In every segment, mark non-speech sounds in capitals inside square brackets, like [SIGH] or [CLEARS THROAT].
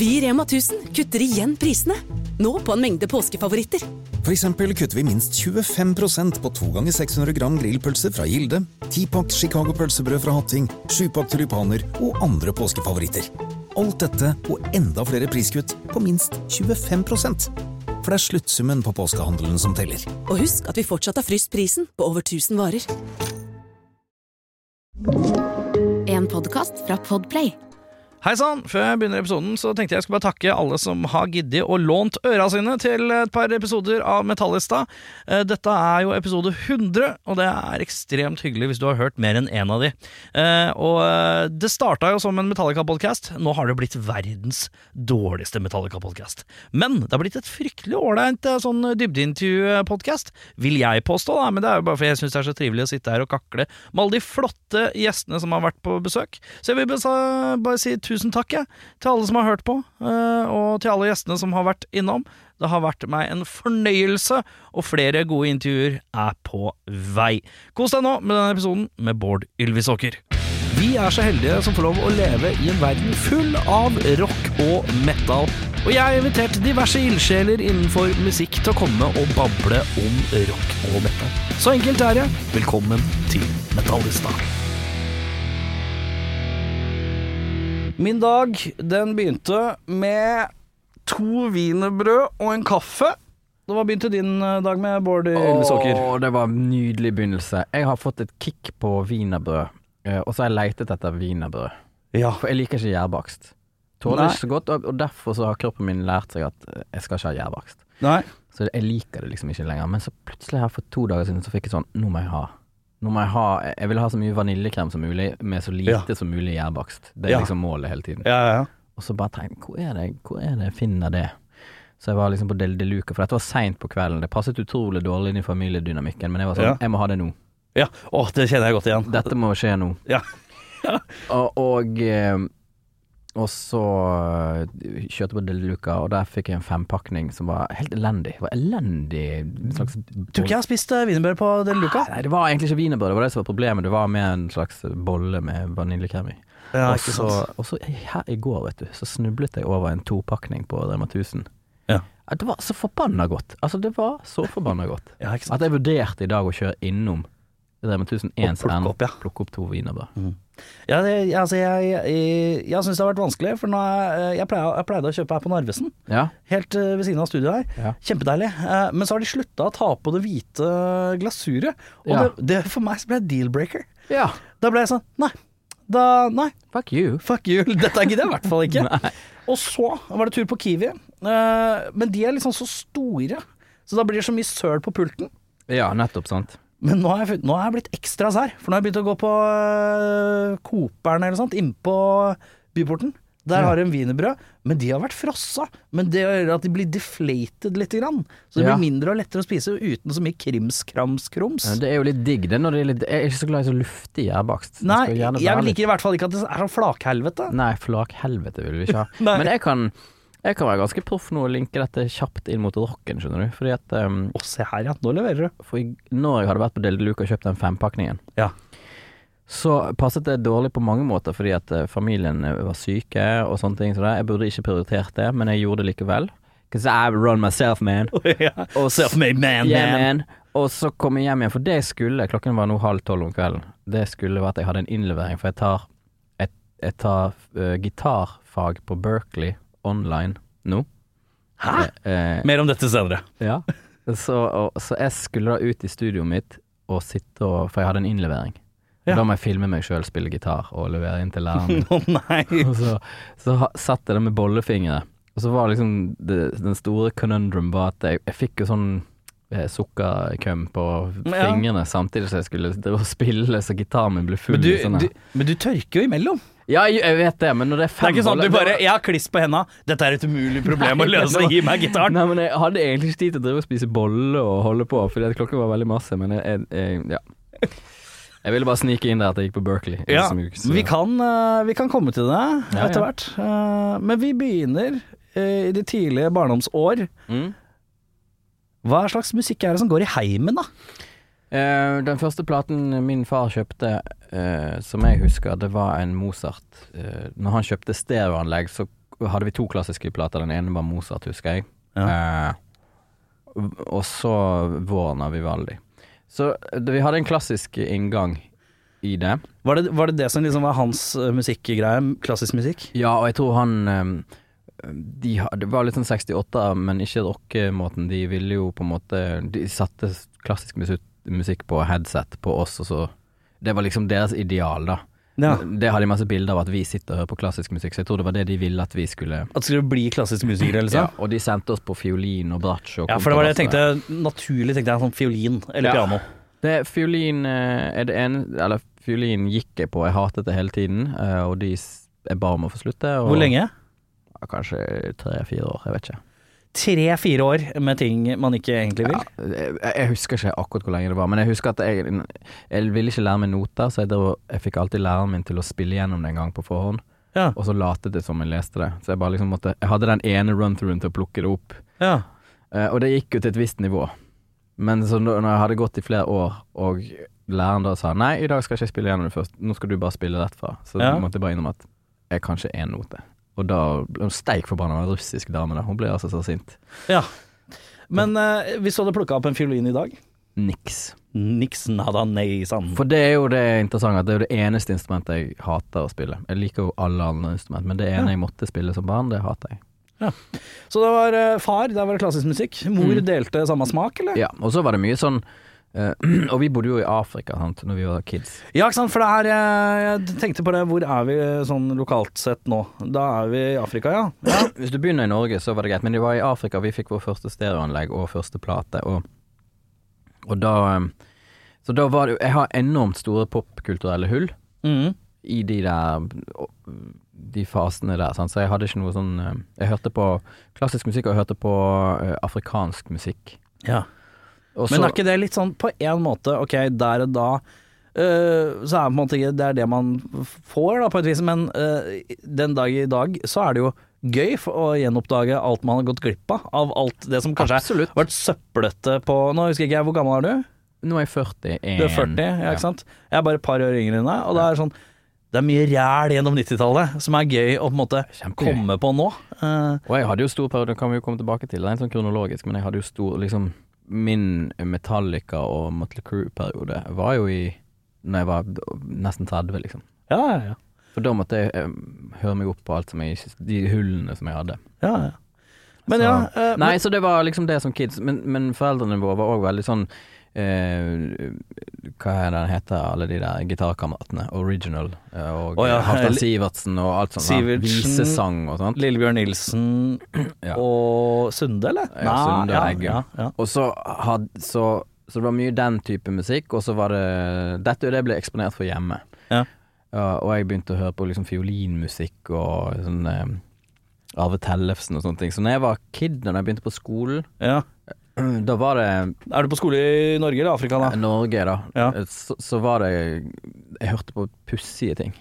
Vi i Rema 1000 kutter igjen prisene. Nå på en mengde påskefavoritter. For eksempel kutter vi minst 25% på 2 ganger 600 gram grillpølse fra Gilde, 10-pakk Chicago pølsebrød fra Hatting, 7-pakk tulipaner og andre påskefavoritter. Alt dette og enda flere priskutt på minst 25 For det er sluttsummen på påskehandelen som teller. Og husk at vi fortsatt har fryst prisen på over 1000 varer. En podkast fra Podplay. Hei sann! Før jeg begynner episoden, så tenkte jeg skulle bare takke alle som har giddet og lånt øra sine til et par episoder av Metallista. Eh, Dette er jo episode 100, og det er ekstremt hyggelig hvis du har hørt mer enn én av de. Eh, Og eh, det starta jo som en Metallica-podkast. Nå har det blitt verdens dårligste Metallica-podkast. Men det har blitt et fryktelig ålreit sånn dybdeintervju-podkast, vil jeg påstå, da. Men det er jo bare fordi jeg syns det er så trivelig å sitte her og kakle med alle de flotte gjestene som har vært på besøk. Så jeg vil bare si tusen takk jeg, til alle som har hørt på, eh, og til alle gjestene som har vært innom. Det har vært meg en fornøyelse, og flere gode intervjuer er på vei. Kos deg nå med denne episoden med Bård Ylvisåker. Vi er så heldige som får lov å leve i en verden full av rock og metal. Og jeg har invitert diverse ildsjeler innenfor musikk til å komme og bable om rock og metal. Så enkelt er det. Velkommen til Metallista. Min dag, den begynte med to wienerbrød og en kaffe. Hva begynte din eh, dag med, Bård Ylvisåker? Åh, det var en nydelig begynnelse. Jeg har fått et kick på wienerbrød, eh, og så har jeg leitet etter wienerbrød. Ja. For jeg liker ikke gjærbakst. Tåler ikke så godt, og, derfor så har kroppen min lært seg at eh, jeg skal ikke ha gjærbakst. Så jeg liker det liksom ikke lenger. Men så plutselig her for to dager siden så fikk jeg sånn Nå må jeg ha. Nå må jeg ha Jeg vil ha så mye vaniljekrem som mulig med så lite Ja. som mulig gjærbakst. Det er Ja. liksom målet hele tiden. Ja, ja, ja. Og så bare tenk, hvor er det, hvor er det jeg finner det? Så jeg var liksom på Del de Luca, for dette var seint på kvelden. Det passet utrolig dårlig inn i familiedynamikken, men jeg var sånn, jeg må ha det nå. ja. Å, det kjenner jeg godt igjen. Dette må skje nå. Ja. og, og, eh, og så eh, kjørte jeg på Deluca, og der fikk jeg en fempakning som var helt elendig. Det var elendig slags Tror ikke jeg har spist uh, wienerbrød på Deluca. Nei, det var egentlig ikke wienerbrød, det var det som var problemet. Det var med en slags bolle med vaniljekrem i. Ja, og, så, og så her i går, vet du, så snublet jeg over en topakning på Rema 1000. Ja. Det var så forbanna godt. Altså, det var så forbanna godt. [LAUGHS] Ja, ikke sant? At jeg vurderte i dag å kjøre innom Rema 1000 ens plukke ende, opp, ja. plukke opp to wienerbrød. Ja, det, altså, jeg, jeg, jeg syns det har vært vanskelig, for nå er, jeg, pleide, jeg pleide å kjøpe her på Narvesen. Ja. Helt eh, ved siden av studioet her. Ja. Kjempedeilig. Eh, men så har de slutta å ta på det hvite glasuret. Og Ja. det, det for meg så ble det deal-breaker. ja. Da ble jeg sånn Nei. Da, nei, Fuck you. fuck you. [LAUGHS] Dette gidder jeg i hvert fall ikke. [LAUGHS] Og så var det tur på Kiwi. Eh, men de er liksom så store, så da blir det så mye søl på pulten. Ja, nettopp, sant. Men nå har jeg, nå har jeg blitt ekstra sær, for nå har jeg begynt å gå på uh, Cooperen eller sånt, innpå byporten. Der har de en wienerbrød, men de har vært frossa. Men det gjør at de blir deflated lite grann. Så det Ja. blir mindre og lettere å spise uten så mye krimskrams-kroms. Ja, Det er jo litt digg, det, når det er litt Jeg er ikke så glad i så luftig gjærbakst. Nei, jeg liker i hvert fall ikke at det er sånn flakhelvete. Nei, flakhelvete vil vi ikke ha. [LAUGHS] Men jeg kan, jeg kan være ganske proff nå og linke dette kjapt inn mot rocken, skjønner du. Fordi at um, Å, se her ja, nå leverer du. For i, når jeg hadde vært på Del de Luca og kjøpt den fempakningen, Ja. så passet det dårlig på mange måter fordi at uh, familien eh, var syke og sånne ting. Så. Jeg burde ikke prioritert det, men jeg gjorde det likevel. Cause I run myself, man. [LAUGHS] ja. Og Self-made man, Yeah, man. man. Og så kom jeg hjem igjen, for det jeg skulle, klokken var nå halv tolv om kvelden, det skulle være at jeg hadde en innlevering, for jeg tar, jeg, jeg tar uh, gitarfag på Berkeley online nå. Hæ? Eh, eh, Mer om dette senere. ja. Så, og, så jeg skulle da ut i studioet mitt og sitte og For jeg hadde en innlevering. Ja. Da må jeg filme meg sjøl spille gitar og levere inn til læreren. [LAUGHS] Å nei. [LAUGHS] og så, så satt jeg der med bollefingre. Og så var liksom det, den store conundrum var at jeg, jeg fikk jo sånn sukkerkøm på Ja. fingrene samtidig som jeg skulle spille så gitaren min ble full. Men du, sånne- du, men du tørker jo imellom. Ja, jeg, vet det, men når det er Det er ikke sånn at du bare 'Jeg har kliss på henda, dette er et umulig problem å løse, gi meg gitaren'. Nei, men jeg hadde egentlig ikke tid til å drive og spise bolle og holde på, fordi klokken var veldig masse, men jeg, jeg, jeg ja. Jeg ville bare snike inn der at jeg gikk på Berkeley. Ja, så- vi kan, eh, vi kan komme til det Ja, etter ja. hvert. Eh, Men vi begynner eh, i de tidlige barndomsår. Mm. Hva slags musikk er det som går i heimen, da? Uh, den første platen min far kjøpte, uh, som jeg husker, det var en Mozart. Uh, når han kjøpte stereoanlegg, så hadde vi to klassiske plater. Den ene var Mozart, husker jeg. Ja. Og så Våren av Vivaldi. Så det, vi hadde en klassisk inngang i det. Var det, var det det som liksom var hans musikkgreie? Klassisk musikk? Ja, og jeg tror han de, Det var litt sånn 68, men ikke rockemåten. De ville jo på en måte De satte klassisk musikk, musikk på headset på oss, og så Det var liksom deres ideal, da. Ja. Det har de masse bilder av at vi sitter og hører på klassisk musikk, så jeg tror det var det de ville at vi skulle At skulle bli klassisk musikere, Ja, liksom? og de sendte oss på fiolin og bratsj og Ja, for det var det jeg tenkte. Naturlig tenkte jeg sånn fiolin eller Ja. piano. Det fiolin eh, er det ene Eller fiolin gikk jeg på, jeg hatet det hele tiden, eh, og de jeg ba om å få slutte. Og, Hvor lenge? Kanskje tre-fire år, jeg vet ikke. Tre-fire år med ting man ikke egentlig vil? Ja, jeg, jeg husker ikke akkurat hvor lenge det var, men jeg husker at jeg, jeg ville ikke lære meg noter, så jeg, drev, jeg fikk alltid læreren min til å spille gjennom det en gang på forhånd, Ja. og så latet det som jeg leste det. Så jeg bare liksom måtte Jeg hadde den ene run-throughen til å plukke det opp, ja. eh, og det gikk jo til et visst nivå. Men så når når jeg hadde gått i flere år, og læreren da sa nei, i dag skal jeg ikke spille gjennom det først, nå skal du bare spille rett fra, så Ja. måtte jeg bare innom at jeg kan ikke én note. Og da ble hun steik forbanna av en russisk dame, da. Hun ble altså så sint. ja. Men eh, hvis du hadde plukka opp en fiolin i dag Niks. Niks nada nei sann. For det er jo det interessante, at det er jo det eneste instrumentet jeg hater å spille. Jeg liker jo alle andre instrument, men det ene Ja. jeg måtte spille som barn, det hater jeg. Ja. Så det var eh, far, der var det klassisk musikk. Mor Mm. delte samme smak, eller? Ja, og så var det mye sånn eh, [CLEARS THROAT] Og vi bodde jo i Afrika sant, når vi var kids. Ja, ikke sant, for det er eh, Jeg tenkte på det, hvor er vi eh, sånn lokalt sett nå? Da er vi i Afrika, ja. ja. [CLEARS THROAT] Hvis du begynner i Norge, så var det greit, men det var i Afrika vi fikk vår første stereoanlegg og første plate, og, og da Så da var det Jeg har enormt store popkulturelle hull. mm. i de der De fasene der, sant? så jeg hadde ikke noe sånn Jeg hørte på klassisk musikk, og jeg hørte på afrikansk musikk. ja. Og Men er ikke det litt sånn på en måte, ok, der og da eh, så er det på en måte ikke det er det man får, da, på et vis, men eh, den dag i dag så er det jo gøy å gjenoppdage alt man har gått glipp av. Av alt det som kanskje Absolutt. har vært søplete på Nå husker ikke jeg, hvor gammel er du? Nå er jeg 41. Du er 40, ja, ikke sant? Jeg er bare et par år yngre enn deg, og det er sånn Det er mye ræl gjennom 90-tallet som er gøy å på en måte Kjempegøy. komme på nå. Uh, Og jeg hadde jo stor periode, det kan vi jo komme tilbake til, det er en sånn kronologisk, men jeg hadde jo stor liksom Min Metallica og Motley Crue-periode var jo i Når jeg var nesten 30, liksom. ja, ja, ja. For da måtte jeg jeg høre meg opp på alt som jeg De hullene som jeg hadde. ja, ja. Men Så- ja eh, Nei, så det var liksom det som kids, men, men foreldrene våre var òg veldig sånn eh, Hva er det den heter, alle de der gitarkameratene? Original eh, og oh, ja, Halvdan Sivertsen og alt sånt. Sivertsen. Visesang og sånt. Lillebjørn Nilsen [CLEARS THROAT] Ja. og Sunde, eller? Ja, Sunde og ja, Eggum. ja. Og så, had, så, så det var mye den type musikk, og så var det Dette og det ble eksponert for hjemme. Ja. Uh, og jeg begynte å høre på liksom fiolinmusikk og sånn eh, Arve Tellefsen og sånne ting. Så når jeg var kid, når jeg begynte på skolen, ja. [CLEARS THROAT] da var det Er du på skole i Norge eller Afrika, da? Norge, da. Ja. Så, så var det Jeg hørte på pussige ting.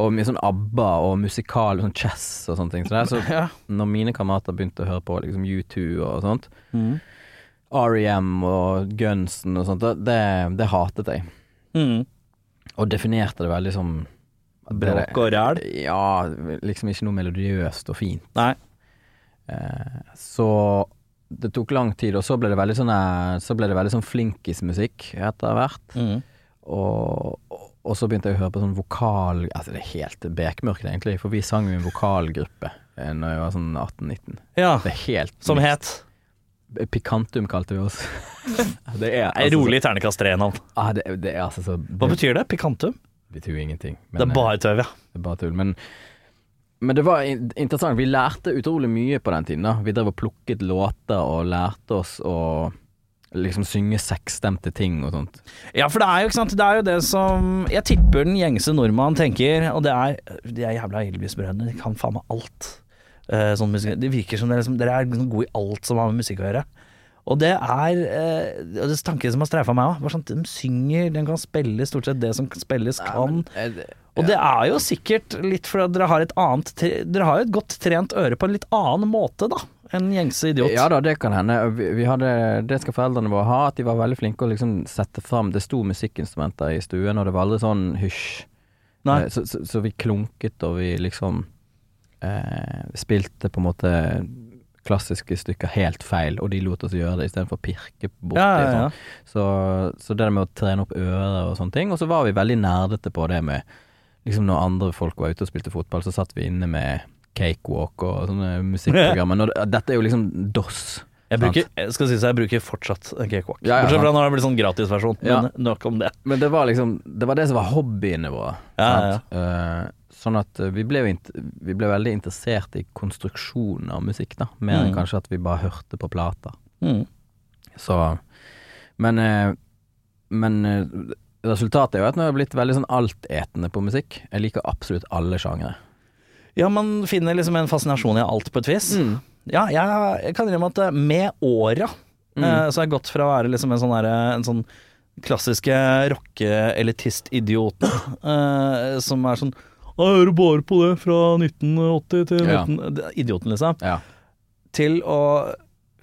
Og mye sånn ABBA og musikal, sånn chess og sånne ting. Så, det er så [LAUGHS] Ja. når mine kamerater begynte å høre på liksom U2 og sånt, Mm. REM og Gunsen og sånt, det, det hatet jeg. Mm. Og definerte det veldig som Bråk og ræl? Ja, liksom ikke noe melodiøst og fint. Nei. Eh, så det tok lang tid, og så ble det veldig sånn eh, Så ble det veldig sånn flinkismusikk etter hvert. Mm. Og, og, og så begynte jeg å høre på sånn vokal Altså det er helt bekmørkt egentlig, for vi sang jo i en vokalgruppe eh, Når jeg var sånn 18-19. Ja. Det er helt Som het Pikantum kalte vi oss. [LAUGHS] det er altså, rolig ternekast tre-navn. Ah, det, det er altså så Hva betyr det? Pikantum? Det betyr jo ingenting. Det er eh, bare tøv, ja. det er bare tull. Men, men det var interessant. Vi lærte utrolig mye på den tiden. da Vi drev og plukket låter og lærte oss å liksom synge seksstemte ting og sånt. Ja, for det er jo ikke sant Det er jo det som Jeg tipper den gjengse nordmann tenker, og det er De er jævla Elvis-brødrene. De kan faen meg alt. Uh, sånn musikk. Det virker som dere, liksom, dere er liksom gode i alt som har med musikk å gjøre. Og det er eh, det er tanken som har streifa meg òg. Sånn, de synger, de kan spille stort sett det som spilles kan. Og det er jo sikkert litt fordi dere har et annet Dere har jo et godt trent øre på en litt annen måte, da, enn gjengse idiot. Ja da, det kan hende. Vi, vi hadde, det skal foreldrene våre ha, at de var veldig flinke å liksom sette fram Det sto musikkinstrumenter i stuen, og det var aldri sånn hysj. Eh, Så, så, så vi klunket, og vi liksom eh, spilte på en måte klassiske stykker helt feil, og de lot oss gjøre det istedenfor å pirke borti. Ja, ja, ja. Sånn. Så, så det med å trene opp øret og sånne ting. Og så var vi veldig nerdete på det med Liksom når andre folk var ute og spilte fotball, så satt vi inne med Cakewalk og sånne [LAUGHS] musikkprogrammer. Når dette er jo liksom DOS. Jeg bruker, jeg skal si så jeg bruker fortsatt Cakewalk. Ja, ja, Bortsett fra når det blir sånn gratisversjon. Ja. Men nok om det. Men det var liksom Det var det som var hobbyene våre. Ja, sant? Eh, sånn at eh, vi ble, vi ble veldig interessert i konstruksjonen av musikk, da. Mer enn Mm. kanskje at vi bare hørte på plater. Mm. Så Men eh, Men resultatet er jo at nå har jeg blitt veldig sånn altetende på musikk. Jeg liker absolutt alle sjangere. Ja, man finner liksom en fascinasjon i alt på et vis. Ja, jeg, jeg kan innrømme at eh, med åra Mm. eh, så har jeg gått fra å være liksom en sånn, derre- en sånn klassiske rocke-elitist-idioten eh, som er sånn Jeg hører bare på det fra 1980 til Ja. 19... det Idioten, liksom. Ja. Til å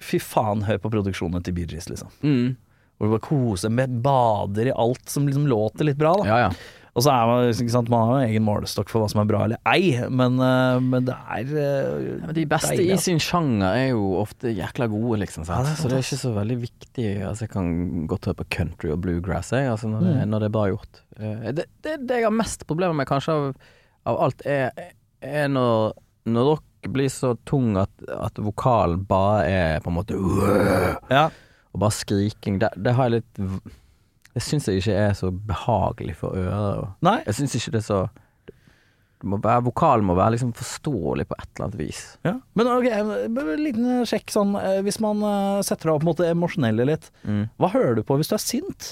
Fy faen, hør på produksjonene til Bee Gees, liksom. Mm. Hvor du bare koser med bader i alt som liksom låter litt bra, da. Ja, ja. Og så er man, ikke sant, man har jo egen målestokk for hva som er bra eller ei, men, eh, men det er eh, Men de beste deilig, i altså. sin sjanger er jo ofte jækla gode, liksom. Ja, det så det er ikke så veldig viktig. Altså, jeg kan godt høre på country og bluegrass, jeg, altså, når, det, Mm. når det er bra gjort. Eh, Det, det, det jeg har mest problemer med, kanskje, av, av alt, er, er når, når rock blir så tung at, at vokalen bare er på en måte Ja. Og bare skriking. Det, det har jeg litt Det syns jeg ikke er så behagelig for øret. Nei, Jeg syns ikke det er så må være, Vokalen må være liksom forståelig på et eller annet vis. Ja. Men ok, en liten sjekk sånn eh, Hvis man eh, setter deg opp mot det emosjonelle litt, hva hører du på hvis du er sint?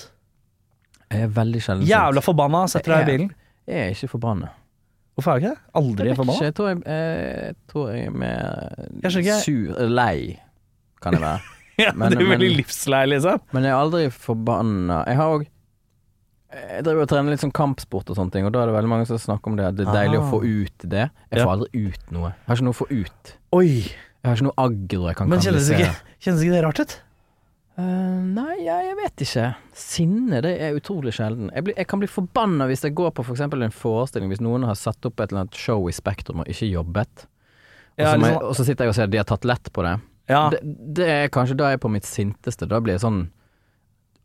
Jeg er veldig sjelden Jævla forbanna, setter deg i bilen. Jeg er ikke forbanna. Hvorfor er du ikke det? Aldri Jeg forbanna? jeg tror jeg, jeg, tror jeg er mer sur Lei, kan jeg være. [LAUGHS] [LAUGHS] Ja, Men- du er veldig men- livslei, liksom. Men jeg er aldri forbanna. Jeg har òg Jeg driver og trener litt sånn kampsport og sånne ting, og da er det veldig mange som snakker om det. At det er deilig Ah. å få ut det. Jeg Ja. får aldri ut noe. Jeg har ikke noe å få ut. Oi. Jeg har ikke noe aggro jeg kan Men kjennes ikke, kjennes ikke det rart ut? Uh, nei, jeg, jeg vet ikke. Sinne det er utrolig sjelden. Jeg, blir, jeg kan bli forbanna hvis jeg går på for eksempel en forestilling, hvis noen har satt opp et eller annet show i Spektrum og ikke jobbet, og, Ja, så, må jeg, liksom- og så sitter jeg og ser at de har tatt lett på det. Ja. det. Det er kanskje da jeg er på mitt sinteste. Da blir jeg sånn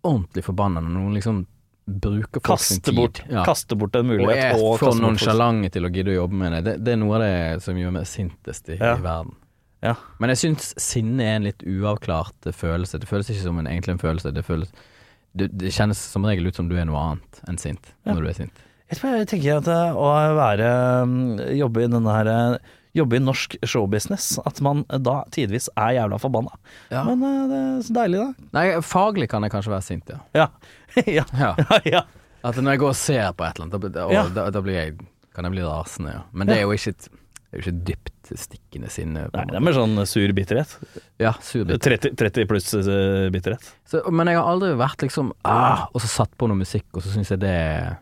ordentlig forbanna når noen liksom bruker folk sin tid. bort, Ja. kaste bort en Og mulighet. er Og, for kaste bort folk. nonsjalante til å gidde å jobbe med det. det. Det er noe av det som gjør meg sintest i, Ja. i verden. Ja. Men jeg syns sinne er en litt uavklart følelse. Det føles ikke som en, egentlig en følelse. Det, føles, det, det kjennes som regel ut som du er noe annet enn sint når du er sint. Jeg jeg tenker at eh, å være mm, Jobbe i denne her eh, Jobbe i norsk showbusiness, at man da tidvis er jævla forbanna. Ja. Men eh, det er så deilig, da. Nei, faglig kan jeg kanskje være sint, ja. Ja. [LAUGHS] ja. ja. ja, ja. At når jeg går og ser på et eller annet, da, da, da, da blir jeg, kan jeg bli rasende, ja. Men det er jo ikke et, det er jo ikke dyptstikkende sinne. Nei, det er mer sånn sur bitterhet. Ja, sur bitterhet. 30, 30 pluss eh, bitterhet. Så, men jeg har aldri vært liksom ah, Og så satt på noe musikk, og så syns jeg det er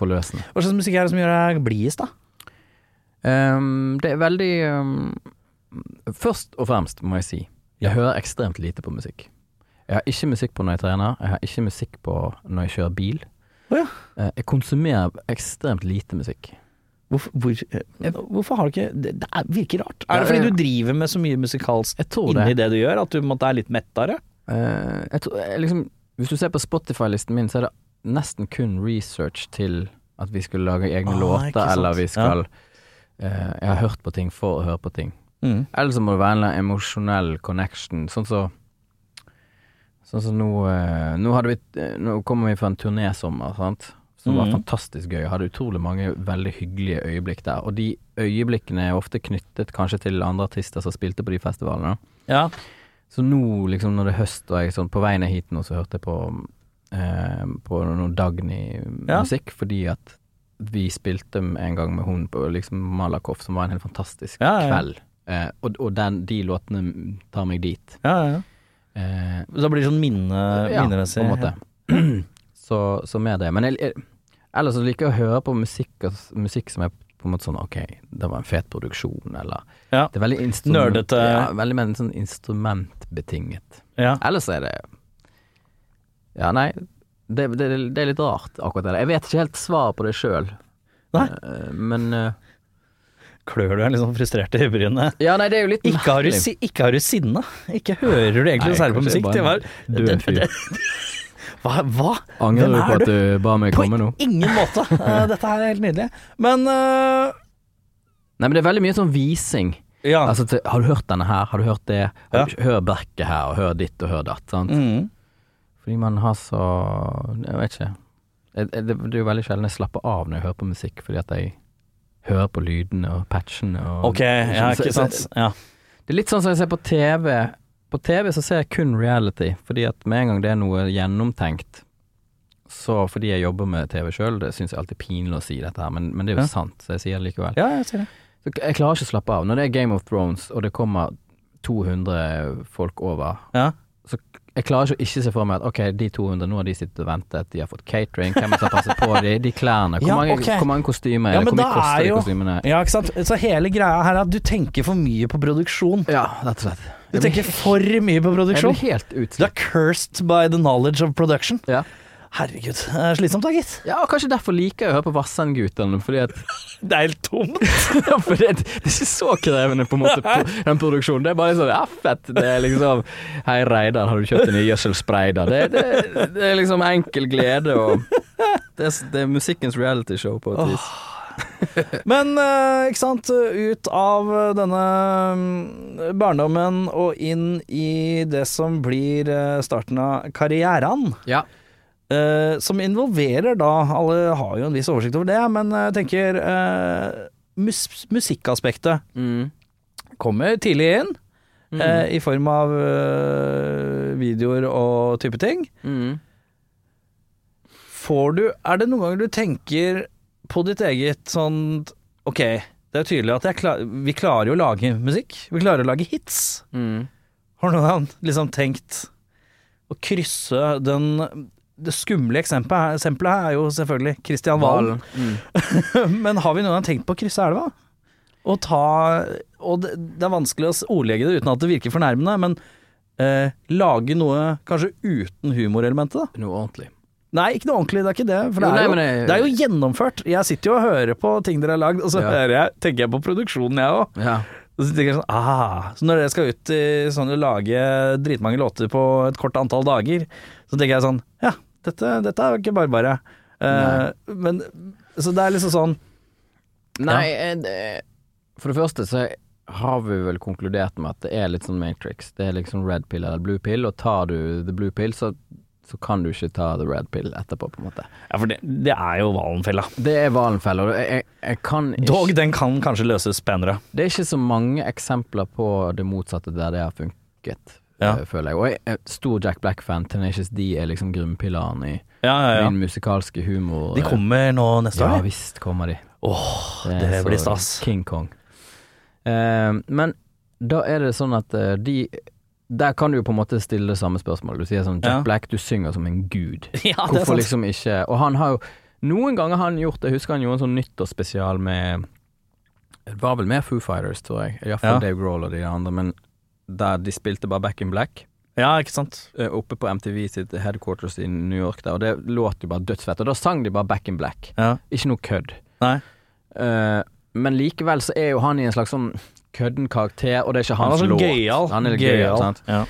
forløsende. Hva slags musikk er det som gjør deg blidest, da? Ehm, det er veldig um, Først og fremst må jeg si Jeg hører ekstremt lite på musikk. Jeg har ikke musikk på når jeg trener, jeg har ikke musikk på når jeg kjører bil. Oh, ja. Eh, Jeg konsumerer ekstremt lite musikk. Hvorfor, hvor, eh, hvorfor har du ikke Det, det er, virker rart. Er det fordi du driver med så mye musikalsk inni det. det du gjør, at du måtte er litt mettere? Uh, jeg tror, jeg liksom, hvis du ser på Spotify-listen min, så er det nesten kun research til at vi skulle lage egne Ah, låter, eller vi skal eh, Jeg har hørt på ting for å høre på ting. Mm. Eller så må det være en emosjonell connection. Sånn så Sånn som nå eh, Nå, vi, eh, nå kommer vi fra en turnésommer, sant. Som var Mhm. fantastisk gøy. Hadde utrolig mange veldig hyggelige øyeblikk der. Og de øyeblikkene er ofte knyttet kanskje til andre artister som spilte på de festivalene. Ja. Så nå, liksom når det er høst og jeg sånn på vei ned hit nå, så hørte jeg på eh, På noe Dagny-musikk, fordi at vi spilte en gang med hun på liksom Malakoff, som var en helt fantastisk Ja, ja, kveld. Eh, og og den, de låtene tar meg dit. ja, ja. Eh, så blir det sånn minne, ja, på en måte. [CLEARS THROAT] så, så med det. Men jeg, jeg, ellers så liker jeg å høre på musikk, musikk som er på en måte sånn Ok, det var en fet produksjon, eller Ja. Det er veldig Nerdete. Ja, veldig mer sånn instrumentbetinget. Ja. Ellers er det Ja, nei. Det, det, det er litt rart, akkurat det. Jeg vet ikke helt svar på det sjøl. Nei. Men uh, klør du deg sånn frustrert i brynet. Ja, nei, det er jo litt Ikke har, du, ikke har du sinne. Ikke hører du egentlig Nei, særlig på musikk. bare Det var, en død fyr. [LAUGHS] hva? hva? Angrer du på er at du ba meg På komme nå? På ingen måte. [LAUGHS] Eh, Dette her er helt nydelig. Men uh... Nei, men det er veldig mye sånn vising. ja. Altså, har du hørt denne her? Har du hørt det? Ja. Har du, hør Berke her, og hør ditt og hør datt. Sant? Mm. Fordi man har så Jeg vet ikke. Jeg, jeg, det, det er jo veldig sjelden jeg slapper av når jeg hører på musikk, fordi at jeg hører på lydene og patchene og Ok, ja, ikke sant. Ja. Det er litt sånn som jeg ser på TV. På TV så ser jeg kun reality, fordi at med en gang det er noe gjennomtenkt Så fordi jeg jobber med TV sjøl, det syns jeg alltid er pinlig å si dette her, men, men det er jo Ja. sant, så jeg sier det likevel. ja, jeg sier det. Så jeg klarer ikke å slappe av. Når det er Game of Thrones, og det kommer 200 folk over, Ja. Så jeg klarer ikke å ikke se for meg at ok, de 200, nå har de sittet og ventet, de har fått catering, hvem skal passe på de, de klærne, hvor, Ja, mange, okay. hvor mange kostymer Ja, er det, hvor mye koster er de jo- kostymene? ja, ikke sant. Så hele greia her er at du tenker for mye på produksjon. Ja, rett og slett. Du tenker for mye på [LAUGHS] Jeg produksjon. blir helt Du er cursed by the knowledge of production. Ja. Herregud, det er slitsomt da, gitt. ja, og kanskje derfor liker jeg å høre på Vassendgutene, fordi at [LAUGHS] Det er helt tomt. [LAUGHS] Ja, for det, det er ikke så krevende på en måte på den produksjonen. Det er bare sånn ja, fett. Det er liksom Hei Reidar, har du kjøpt en ny gjødselspray da? Det, det, det er liksom enkel glede og Det er, det er musikkens realityshow på et vis. [LAUGHS] Men eh, ikke sant, ut av denne mm, barndommen og inn i det som blir eh, starten av karrieren. Ja. Eh, som involverer da Alle har jo en viss oversikt over det, men jeg tenker uh, mus Musikkaspektet Mm. kommer tidlig inn. Mm. Uh, I form av eh, videoer og type ting. Mm. Får du Er det noen ganger du tenker på ditt eget sånn Ok, det er tydelig at jeg klar, vi klarer jo å lage musikk. Vi klarer å lage hits. Mm. Har noen liksom tenkt å krysse den Det skumle eksempelet eksempelet her er jo selvfølgelig Kristian Valen. [LAUGHS] Mm. Men har vi noen gang tenkt på å krysse elva? Og ta Og det, det er vanskelig å ordlegge det uten at det virker fornærmende, men eh, lage noe kanskje uten humorelementet, da. Noe ordentlig. Nei, ikke noe ordentlig, det er ikke det. For det, Jo, er, jo, men det- det er jo gjennomført. Jeg sitter jo og hører på ting dere har lagd, og så Ja. jeg, tenker jeg på produksjonen, jeg òg. Ja. Og så tenker jeg sånn ah, Så når dere skal ut i sånn lage dritmange låter på et kort antall dager, så tenker jeg sånn Ja, dette, dette er jo ikke bare bare. Eh, men Så det er liksom sånn Nei, ja. det- for det første så har vi vel konkludert med at det er litt sånn Matrix. Det er liksom red pill eller blue pill, og tar du the blue pill, så, så kan du ikke ta the red pill etterpå, på en måte. Ja, for det, det er jo Valenfella. Det er Valenfella. jeg, jeg kan ikke Dog, den kan kanskje løses penere. Det er ikke så mange eksempler på det motsatte der det har funket, Ja. eh, føler jeg. Og jeg er stor Jack Black-fan. Tenacious D er liksom grunnpilaren i Ja, ja, ja. min musikalske humor. De kommer nå neste Ja år. visst kommer de. Åh, det så blir stas. King Kong. Eh, men da er det sånn at uh, de Der kan du jo på en måte stille det samme spørsmålet. Du sier sånn Jack Ja. Black, du synger som en gud. [LAUGHS] Ja, det Hvorfor liksom ikke Og han har jo Noen ganger har han gjort det. Jeg husker han gjorde en sånn nyttårsspesial med Det var vel med Foo Fighters, tror jeg. Iallfall Ja. Dave Grohl og de andre. Men der de spilte bare Back in Black. Ja, ikke sant. eh, Oppe på MTV sitt headquarters i New York der, og det låt jo bare dødsfett. Og da sang de bare Back in Black. Ja. Ikke noe kødd. Nei. Uh, men likevel så er jo han i en slags sånn kødden karakter, og det er ikke Han hans er så låt. gøyal. Han er litt gøyal, sant? Ja.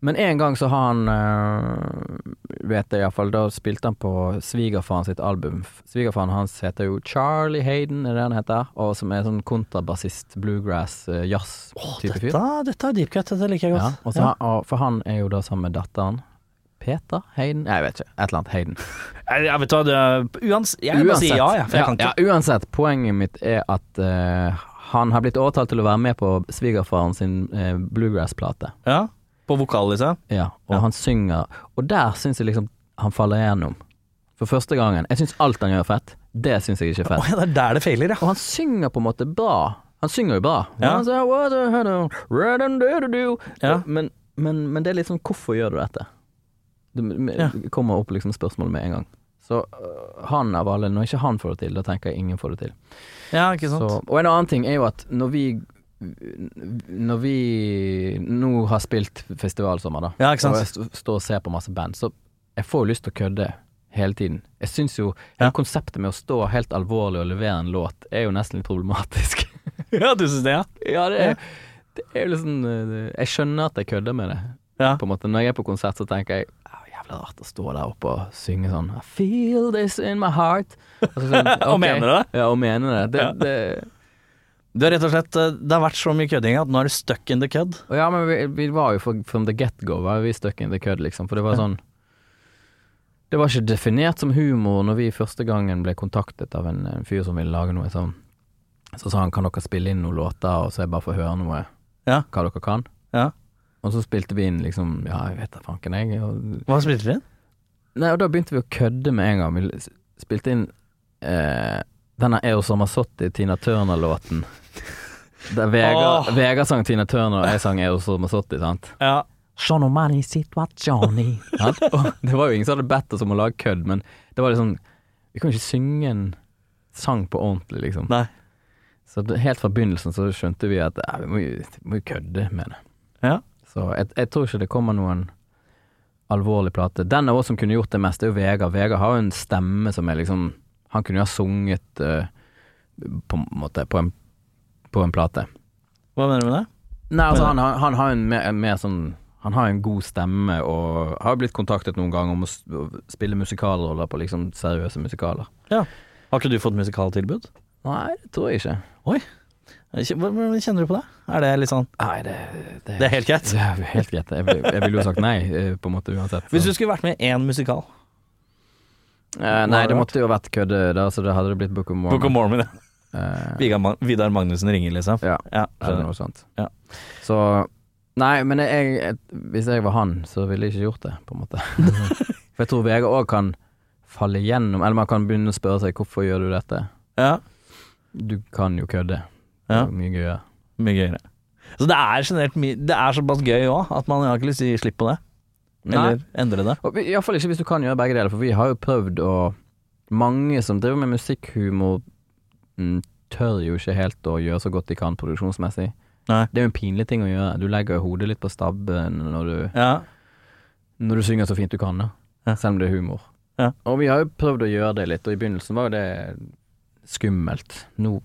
Men en gang så har han, øh, vet jeg iallfall, da spilte han på svigerfaren sitt album. Svigerfaren hans heter jo Charlie Hayden, er det han heter? Og som er sånn kontrabassist, bluegrass, uh, jazz-type fyr. Dette, er deep cut, dette liker jeg Ja, godt. og så, og, for han er jo da sammen med datteren. Peter Hayden? Jeg vet ikke. Et eller annet Hayden. [LAUGHS] Jeg vet hva, det, uans, jeg bare si ja, jeg, ja, ja, uansett, poenget mitt er at uh, han har blitt overtalt til å være med på svigerfaren sin uh, bluegrass-plate. Ja. På vokal, liksom? Ja, og Ja. han synger Og der syns jeg liksom han faller igjennom. For første gangen. Jeg syns alt han gjør er fett. Det syns jeg ikke er Å fett. ja, det er der det feiler, ja. Og han synger på en måte bra. Han synger jo bra. Ja. Han sier, "What the hell, red and do do do." Ja. Men, men, men det er litt sånn Hvorfor gjør du dette? Det m- Ja. kommer opp liksom spørsmålet med en gang. Så øh, han av alle, når ikke han får det til, da tenker jeg ingen får det til. Ja, ikke sant. Så, og en annen ting er jo at når vi Når vi nå har spilt festivalsommer, da, Ja, og jeg st- står og ser på masse band, så jeg får jo lyst til å kødde hele tiden. Jeg syns jo Ja. konseptet med å stå helt alvorlig og levere en låt, er jo nesten litt problematisk. [LAUGHS] Ja, du syns det, ja? Ja, det er, det er jo liksom Jeg skjønner at jeg kødder med det. Ja. På en måte Når jeg er på konsert, så tenker jeg «Ja, Jævla rart å stå der oppe og synge sånn I feel this in my heart. Og, så sånn, [LAUGHS] Og mener det? Ja, og mener det. det, Ja. det Du har rett og slett eh, Det har vært så mye kødding at nå er du stuck in the kødd. ja, men vi, vi var jo from the get-go var vi stuck in the kødd, liksom. For det var sånn Det var ikke definert som humor når vi første gangen ble kontaktet av en, en fyr som ville lage noe sånn. Så sa han kan dere spille inn noen låter, og så jeg bare får høre noe Ja. hva dere kan. Ja. Og så spilte vi inn liksom Ja, jeg vet da fanken, jeg. Og, Hva spilte vi inn? nei, og da begynte vi å kødde med en gang. Vi spilte inn eh, denne Eo Sommersotti, Tina Turner-låten. Der Vegard, oh. Vegard sang Tina Turner, og jeg sang Eo Sommersotti, sant. Ja. Sånn mani situasjoni Det var jo ingen som hadde bedt oss om å lage kødd, men det var liksom Vi kan jo ikke synge en sang på ordentlig, liksom. Nei. Så det, helt fra begynnelsen så skjønte vi at ja, vi, må jo, vi må jo kødde med det. Ja. Så jeg, jeg tror ikke det kommer noen alvorlig plate. Den av oss som kunne gjort det mest, det er jo Vegard. Vegard har jo en stemme som er liksom Han kunne jo ha sunget uh, på en måte på en, på en plate. Hva mener du med det? Nei, altså han, han, har- han har en mer, mer sånn Han har en god stemme og har blitt kontaktet noen ganger om å spille musikalroller på liksom seriøse musikaler. Har ikke du fått musikaltilbud? Nei, det tror jeg ikke. Oi. Hva kjenner du på det? Er det litt sånn Nei, det, Det er helt greit? [LAUGHS] Det er helt greit. Jeg, jeg ville jo sagt nei, eh, på en måte uansett. så. Hvis du skulle vært med i én musikal eh, nei, det måtte jo vært kødde, da, så det hadde det blitt Book of Mormon. Book of Mormon, ja. Uh, [LAUGHS] Vidar Mag- Vidar Magnussen ringer, liksom. ja, Ja, eller noe sånt. Ja. Så Nei, men jeg, jeg, hvis jeg var han, så ville jeg ikke gjort det, på en måte. [LAUGHS] For jeg tror VG òg kan falle gjennom eller man kan begynne å spørre seg hvorfor gjør du dette? Ja, Du kan jo kødde. Det Ja. mye gøyere. mye gøyere. Så det er generelt mye Det er såpass gøy òg at man har ikke lyst til å gi slipp på det. Eller endre det. Iallfall ikke hvis du kan gjøre begge deler, for vi har jo prøvd å Mange som driver med musikkhumor, mm, tør jo ikke helt å gjøre så godt de kan produksjonsmessig. Nei. Det er jo en pinlig ting å gjøre. Du legger hodet litt på stabben når du, Ja. når du synger så fint du kan, da. Ja. Selv om det er humor. Ja. Og vi har jo prøvd å gjøre det litt, og i begynnelsen var jo det skummelt. Nå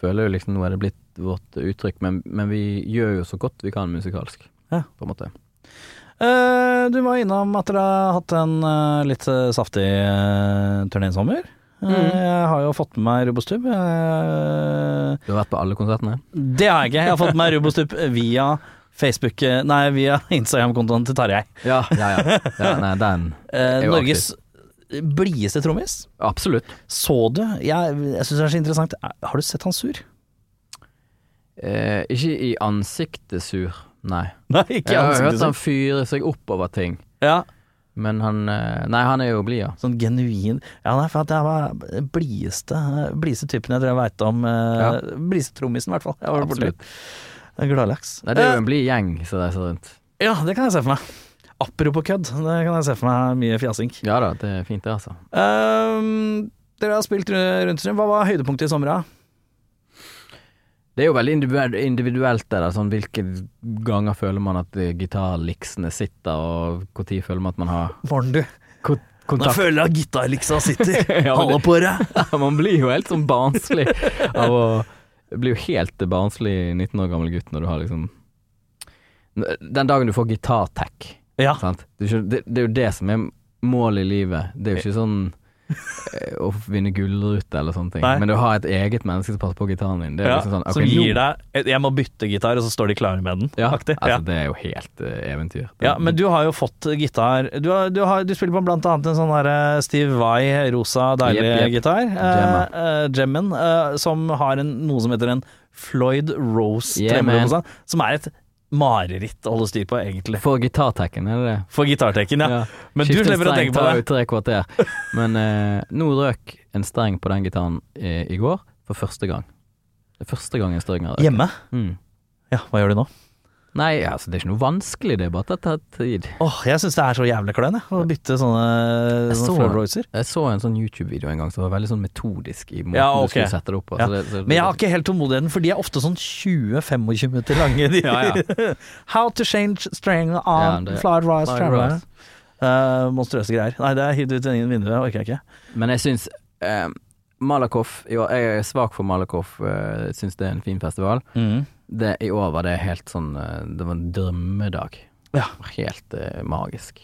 føler jeg jo liksom Nå er det blitt vårt uttrykk, men, men vi gjør jo så godt vi kan musikalsk, Ja. på en måte. Eh, du var innom at dere har hatt en eh, litt eh, saftig uh, turnésommer. Mm. Jeg har jo fått med meg Robostub. Eh, Du har vært på alle konsertene? det har jeg ikke. Jeg har fått med meg Robostub via Facebook Nei, via [LAUGHS] Instagram-kontoen til Tarjei. Ja, ja, ja. ja nei, den [LAUGHS] Eh, jo Norges blideste trommis. Absolutt. Så du Jeg, jeg syns det er så interessant. Har du sett han sur? Eh, ikke i ansiktet sur, nei. [LAUGHS] Nei, ikke Jeg har hørt han fyre seg opp over ting, Ja, men han eh, Nei, han er jo blid, ja. sånn genuin Ja, nei, for at jeg var blideste Blideste typen jeg tror jeg veit om. Ja. Uh, blideste trommisen, i hvert fall. Jeg var. Absolutt. Gladlaks. Nei, det er jo en blid gjeng som reiser rundt. Ja, det kan jeg se for meg. Apropos kødd, det kan jeg se for meg mye fjasing. Ja da, det er fint det, altså. Um, dere har spilt rundt Hva var høydepunktet i sommer, da? Det er jo veldig individuelt, det der, sånn hvilke ganger føler man at eh, gitarliksene sitter, og når føler man at man har Morten, du. ko- Nå føler jeg at gitarliksa sitter. [LAUGHS] Ja, Halla på deg. [LAUGHS] man blir jo helt sånn barnslig av å Blir jo helt barnslig 19 år gammel gutt når du har liksom Den dagen du får gitartech, Ja. sant. Det er, det, det er jo det som er målet i livet. Det er jo ikke sånn å vinne gullrute eller sånne ting. Nei. Men du har et eget menneske som passer på gitaren din, det Ja, liksom sånn okay, som gir deg 'jeg må bytte gitar', og så står de klare med den. ja, aktig. altså, ja. Det er jo helt uh, eventyr. Det- ja, men du har jo fått gitar Du, har, du, har, du spiller på blant annet en sånn derre Steve Vai, rosa, deilig yep, yep. gitar. Eh, eh, Gemmen, eh, som har en, noe som heter en Floyd Rose Yeah, tremolo seg, som er et mareritt å holde styr på, egentlig. For gitartekken, er det det? For gitartekken, ja. Men du Skifte en slipper å tenke på tar det. jo tre kvarter. [LAUGHS] Men eh, nå røk en streng på den gitaren i, i går, for første gang. Det er første gang en streng har røket. Hjemme? Mm. Ja, hva gjør du nå? Nei, altså det er ikke noe vanskelig, det er bare at det tar tid. Åh, jeg syns det er så jævlig kløn, jeg. Å bytte sånne, Jeg sånne så- Floyd Roycer. Jeg så en sånn YouTube-video en gang som var veldig sånn metodisk i måten Ja, du skulle sette det opp på. Ja. Det, Men jeg har ikke helt tålmodigheten, for de er ofte sånn 20-25 minutter lange. De. Ja, [LAUGHS] How to change string on Ja, Royce Floyd Traveler. Uh, monstrøse greier. Nei, det er hivd ut ingen vinner, orker jeg ikke. Men jeg syns eh, Malakoff Jeg er svak for Malakoff, uh, syns det er en fin festival. Mm. Det, I år var det helt sånn eh, Det var en drømmedag. Ja. Helt eh, magisk.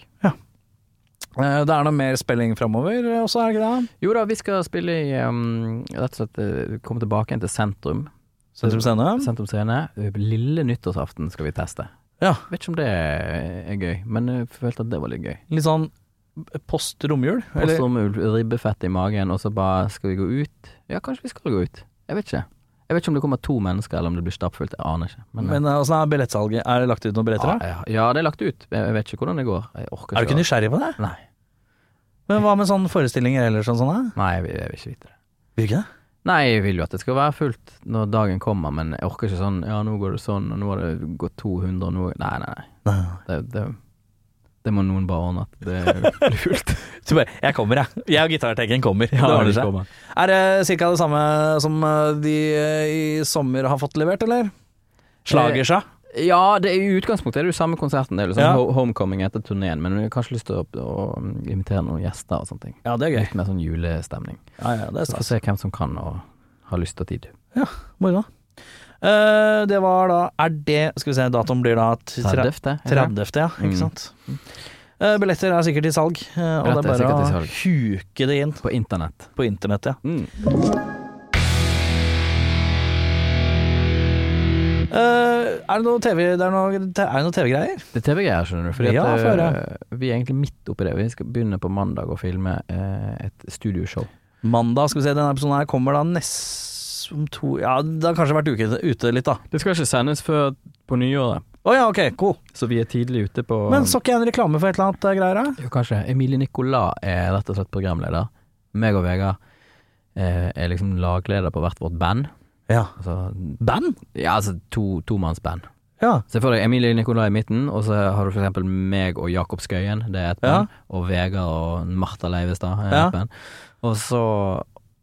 Eh, Det er noe mer spilling framover også, er det ikke det? Jo da, vi skal spille i um, Rett og slett eh, komme tilbake igjen til sentrum. Sentrum Scene? Sentrum Scene. Lille nyttårsaften skal vi teste. Ja. Vet ikke om det er gøy, men jeg følte at det var litt gøy. Litt sånn post romjul? eller? Postromul, ribbefett i magen, og så bare skal vi gå ut? Ja, kanskje vi skal gå ut. Jeg vet ikke. Jeg vet ikke om det kommer to mennesker, eller om det blir stappfullt. Jeg aner ikke. Men, Men eh, åssen er billettsalget? Er det lagt ut noen billetter? ja, da? ja, ja, det er lagt ut. Jeg, vet ikke hvordan det går. Jeg orker Er du ikke å- nysgjerrig på det? Nei. Men hva med sånne forestillinger eller sånn? sånn? Nei, jeg vil, jeg vil ikke vite det. Vil du ikke det? Nei, jeg vil jo at det skal være fullt når dagen kommer, men jeg orker ikke sånn Ja, nå går det sånn, og nå har det gått 200, og nå Nei, nei, nei. Nei. Det, det, det må noen bare ordne at det blir fullt. Så bare, jeg kommer, jeg. Jeg og gitartekken kommer. Ja, det det kommer. Er det ca. det samme som eh, de eh, i sommer har fått levert, eller? Slagersa? Ja, det er i utgangspunktet er det jo samme konserten. Det er liksom Ja. homecoming etter turneen, men vi har kanskje lyst til å, å invitere noen gjester og sånne ting. Ja, det er gøy. Litt mer sånn julestemning. Ja, ja, det er Så får se hvem som kan og har lyst og tid. Ja, Moro. Eh, det var da Er det Skal vi se, datoen blir da t- tre- 30. er det? 30., ja. Ikke Mm. sant. Eh, billetter er sikkert i salg, uh, og det er bare å huke det inn På internett. på internett, ja. Mm. Er det noe TV Det er noe, det noe TV-greier? Det er TV-greier, skjønner du. Fordi Ja, at, vi er egentlig midt oppi det. Vi skal begynne på mandag å filme et studioshow. Mandag, skal vi se, denne episoden her kommer da nest om to Ja, det har kanskje vært uke, ute litt, da. Det skal ikke sendes før på nyåret, Å ja, ok, cool. så vi er tidlig ute på Men så ikke en reklame for et eller annet eh, greier, da? Jo, kanskje. Emilie Nicolas er rett og slett programleder. Meg og Vegard eh, er liksom lagleder på hvert vårt band. Ja. Altså, Band? ja, altså to, tomannsband. Ja. Se for deg Emilie Nicolai i midten, og så har du for eksempel meg og Jakob Skøyen, det er et Ja. band. Og Vegard og Martha Leivestad er Ja. et band. Og så,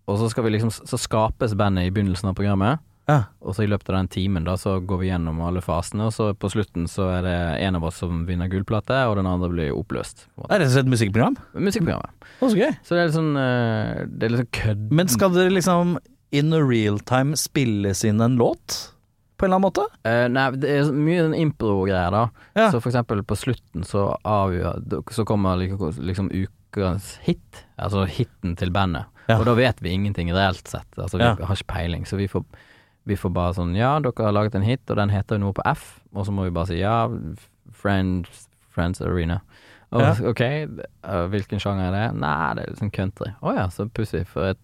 og så skal vi liksom Så skapes bandet i begynnelsen av programmet. Ja. Og så i løpet av den timen da Så går vi gjennom alle fasene, og så på slutten så er det en av oss som vinner gullplate, og den andre blir oppløst. Er. Det er rett og slett et musikkprogram? Musikkprogrammet. Å, så gøy. Så det er litt sånn eh, Det er litt sånn kødd... Men skal dere liksom in real time spilles inn en låt? På en eller annen måte? Uh, nei, det er mye sånn impro-greier, da. Ja. Så for eksempel på slutten så avgjør Så kommer liksom, liksom ukas hit, altså hiten til bandet. Ja. Og da vet vi ingenting reelt sett. Altså vi Ja. har ikke peiling. Så vi får, vi får bare sånn Ja, dere har laget en hit, og den heter jo noe på F. Og så må vi bare si ja, Friends, Friends Arena. Og, Ja. Ok, eh, hvilken sjanger er det? Nei, det er liksom country. Å ja, så pussig, for jeg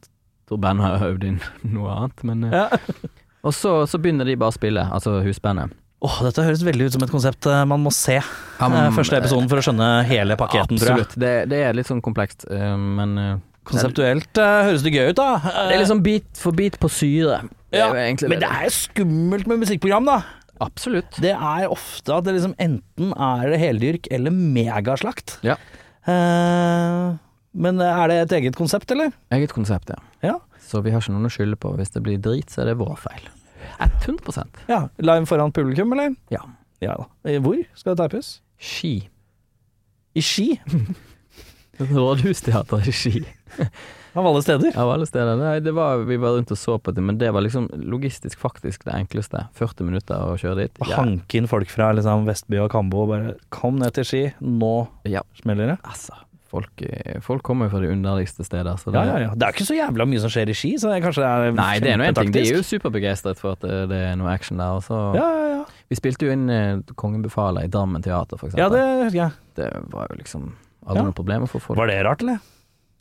tror bandet har øvd inn [LAUGHS] noe annet. Men eh, Ja. [LAUGHS] Og så, så begynner de bare å spille, altså husbandet. Åh, dette høres veldig ut som et konsept eh, man må se. Um, første episoden for å skjønne hele pakketen, tror jeg. Absolutt. Det, det er litt sånn komplekst, men Konseptuelt uh, høres det gøy ut, da. Det er liksom bit for bit på syre. Er Ja, det Men det er jo skummelt med musikkprogram, da. Absolutt. Det er ofte at det liksom enten er det heldyrk eller megaslakt. Ja. Uh, men er det et eget konsept, eller? Eget konsept, ja. Ja. Så vi har ikke noen å skylde på. Hvis det blir drit, så er det vår feil. 100% Ja, Live foran publikum, eller? Ja. Ja da. Eh, Hvor skal det teipes? Ski. I Ski? [LAUGHS] Rådhusteater i Ski. Av alle steder. Av alle steder. Nei, det var, vi var rundt og så på det, men det var liksom logistisk faktisk det enkleste. 40 minutter å kjøre dit. Ja. Hanke inn folk fra liksom Vestby og Kambo og bare Kom ned til Ski, nå Ja. smeller det. Altså, folk, eh, folk kommer jo fra de underligste steder, så det Ja, ja, ja. Det er ikke så jævla mye som skjer i Ski, så det kanskje er Nei, det er nå en ting. De er jo superbegeistret for at det, det er noe action der. Og så Ja, ja, ja. Vi spilte jo inn eh, Kongen befaler i Drammen teater, for eksempel. ja, det jeg. Det var jo liksom aldri Ja. noe problem å få folk Var det rart, eller?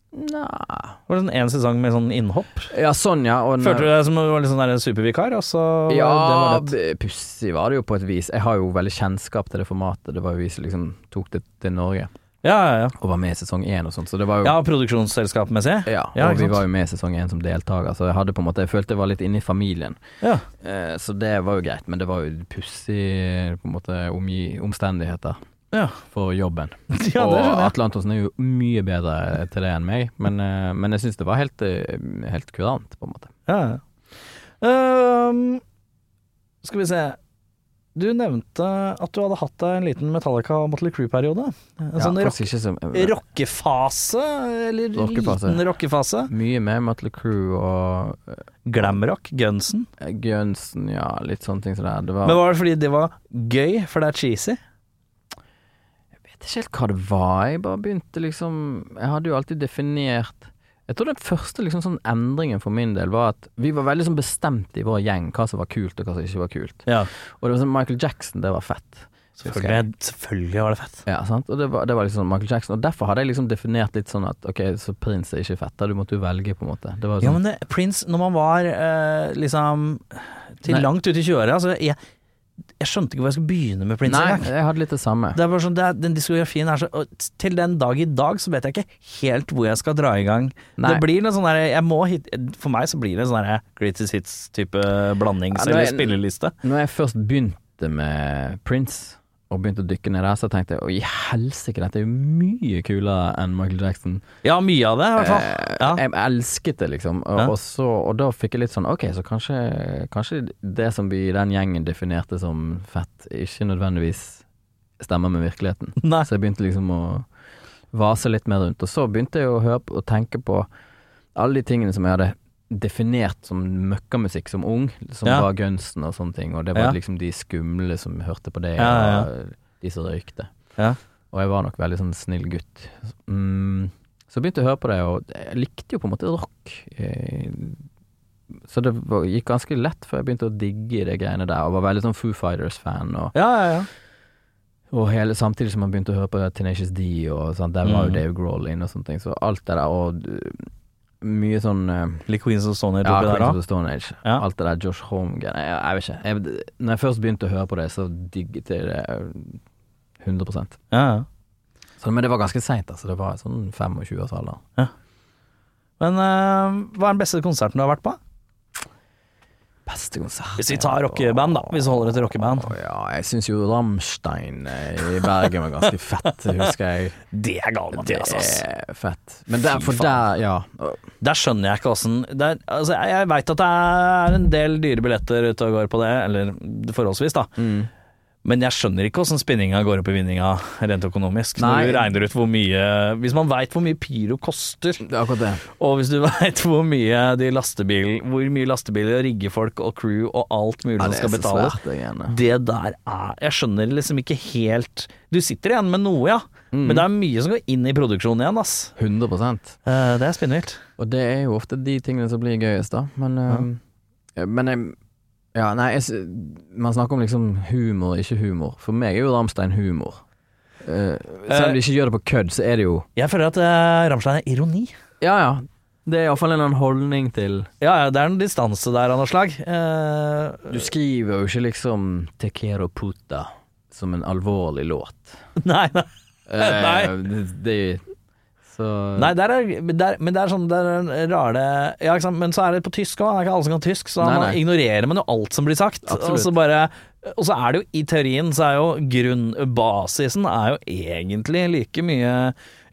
Nei Var det sånn en sesong med sånn innhopp? Ja, sånn, ja. Og Følte du deg som du var litt sånn supervikar, og så Ja, pussig var det jo på et vis. Jeg har jo veldig kjennskap til det formatet. Det var jo vi som liksom tok det til Norge Ja, ja, ja. og var med i sesong én og sånt, så jo Ja, produksjonsselskapmessig? Ja, Ja, og vi var jo med i sesong én som deltaker, så jeg hadde på en måte Jeg følte jeg var litt inne i familien. Ja. Eh, så det var jo greit, men det var jo pussig på en måte omgi omstendigheter Ja. for jobben. [LAUGHS] ja, og. Atle Antonsen er jo mye bedre til det enn meg, men, eh, men jeg syns det var helt, eh, helt kurant, på en måte. Ja. Ehm, skal vi se Du nevnte at du hadde hatt deg en liten Metallica Motley Crew-periode. En Ja, sånn rock, så rockefase, eller Rockefase. liten rockefase. Mye med Motley Crew og Glamrock, Gunsen. Gunsen, ja, litt sånne ting som det. Det var Men var det fordi det var gøy, for det er cheesy? Vet ikke helt hva det var. Jeg bare begynte liksom Jeg hadde jo alltid definert Jeg tror den første liksom sånn endringen for min del var at vi var veldig sånn bestemt i vår gjeng hva som var kult og hva som ikke var kult. Ja. Og det var sånn Michael Jackson, det var fett. Selvfølgelig, selvfølgelig var det fett. Ja, sant? Og det var, det var liksom Michael Jackson. Og derfor hadde jeg liksom definert litt sånn at ok, så Prince er ikke fett. Da du måtte jo velge, på en måte. Det var Ja, sånn, men det, Prince, når man var eh, liksom til Nei. langt ut i 20-åra altså, jeg, jeg skjønte ikke hvor jeg skulle begynne med Prince Nei, jeg hadde litt det samme. Det er bare sånn, er, den diskografien er så og Til den dag i dag så vet jeg ikke helt hvor jeg skal dra i gang. Nei. Det blir noe sånn der, jeg må hit, For meg så blir det sånn der Greatest Hits-type blandings- Ja, er- eller spilleliste. Når jeg først begynte med Prince, og begynte å dykke ned der, så tenkte jeg å i helsike, dette er jo mye kulere enn Michael Jackson. Ja, mye av det, i hvert fall. Eh, Ja. Jeg elsket det, liksom. Og, Ja. og, så, og da fikk jeg litt sånn Ok, så kanskje, kanskje det som vi i den gjengen definerte som fett, ikke nødvendigvis stemmer med virkeligheten. [LAUGHS] Nei. Så jeg begynte liksom å vase litt mer rundt. Og så begynte jeg å høre på og tenke på alle de tingene som jeg hadde definert som møkkamusikk som ung, som Ja. var Gunsten og sånne ting. Og det var Ja. liksom de skumle som hørte på det, og de som røykte. Ja. Og jeg var nok veldig sånn snill gutt. Mm, så begynte jeg å høre på det, og jeg likte jo på en måte rock. Eh, Så det var, gikk ganske lett før jeg begynte å digge det greiene der, og var veldig sånn Foo Fighters-fan. Og, Ja, ja, ja. og hele, samtidig som man begynte å høre på Tenacious D, og sånt, der var Mm. jo Dave Grohl inne og sånne ting. Så alt det der, og mye sånn uh, Like Queens of Stone Age ja, oppi der Queens of the Stone Age. Ja. Alt det der Josh Holm-greiene. Jeg, jeg vet ikke. Jeg, når jeg først begynte å høre på det, så digget jeg det uh, 100 Ja, ja. så, Men det var ganske seint, altså. Det var sånn 25-årsalder. Men uh, hva er den beste konserten du har vært på? Beste konsert Hvis vi tar rockeband, da. Hvis vi holder det til rockeband. Ja, jeg syns jo Rammstein eh, i Bergen var ganske fett, husker jeg. Det er galt, Mathias. Det er fett. Men der, for der, ja. Der skjønner jeg ikke åssen altså, jeg veit at det er en del dyre billetter ute og går på det, eller forholdsvis, da. Mm. Men jeg skjønner ikke åssen spinninga går opp i vinninga rent økonomisk. Når du regner ut hvor mye Hvis man veit hvor mye pyro koster, Det er det. og hvis du [LAUGHS] veit hvor mye de lastebil Hvor mye lastebiler og riggefolk og crew og alt mulig Ja, skal betale svært, det der er Jeg skjønner liksom ikke helt Du sitter igjen med noe, ja. Mm. Men det er mye som går inn i produksjonen igjen, ass. 100 Eh, det er spinnvilt. Og det er jo ofte de tingene som blir gøyest, da. Men, eh, men jeg Ja, nei, jeg, man snakker om liksom humor, ikke humor. For meg er jo Ramstein humor. Uh, selv om de ikke gjør det på kødd, så er det jo Jeg føler at uh, Ramstein er ironi. Ja ja. Det er iallfall en eller annen holdning til Ja, ja, det er en distanse der av noe slag. Uh, Du skriver jo ikke liksom 'Te quiero puta' som en alvorlig låt. [LAUGHS] nei, nei. Eh, [LAUGHS] Nei. Det, det Så nei der er, men der, men det er sånn det er rare Ja? Men så er det på tysk òg. Det er ikke alle som kan tysk, så Nei, man nei. ignorerer man jo alt som blir sagt. Absolutt. Og så bare og så er det jo i teorien så er jo grunnbasisen er jo egentlig like mye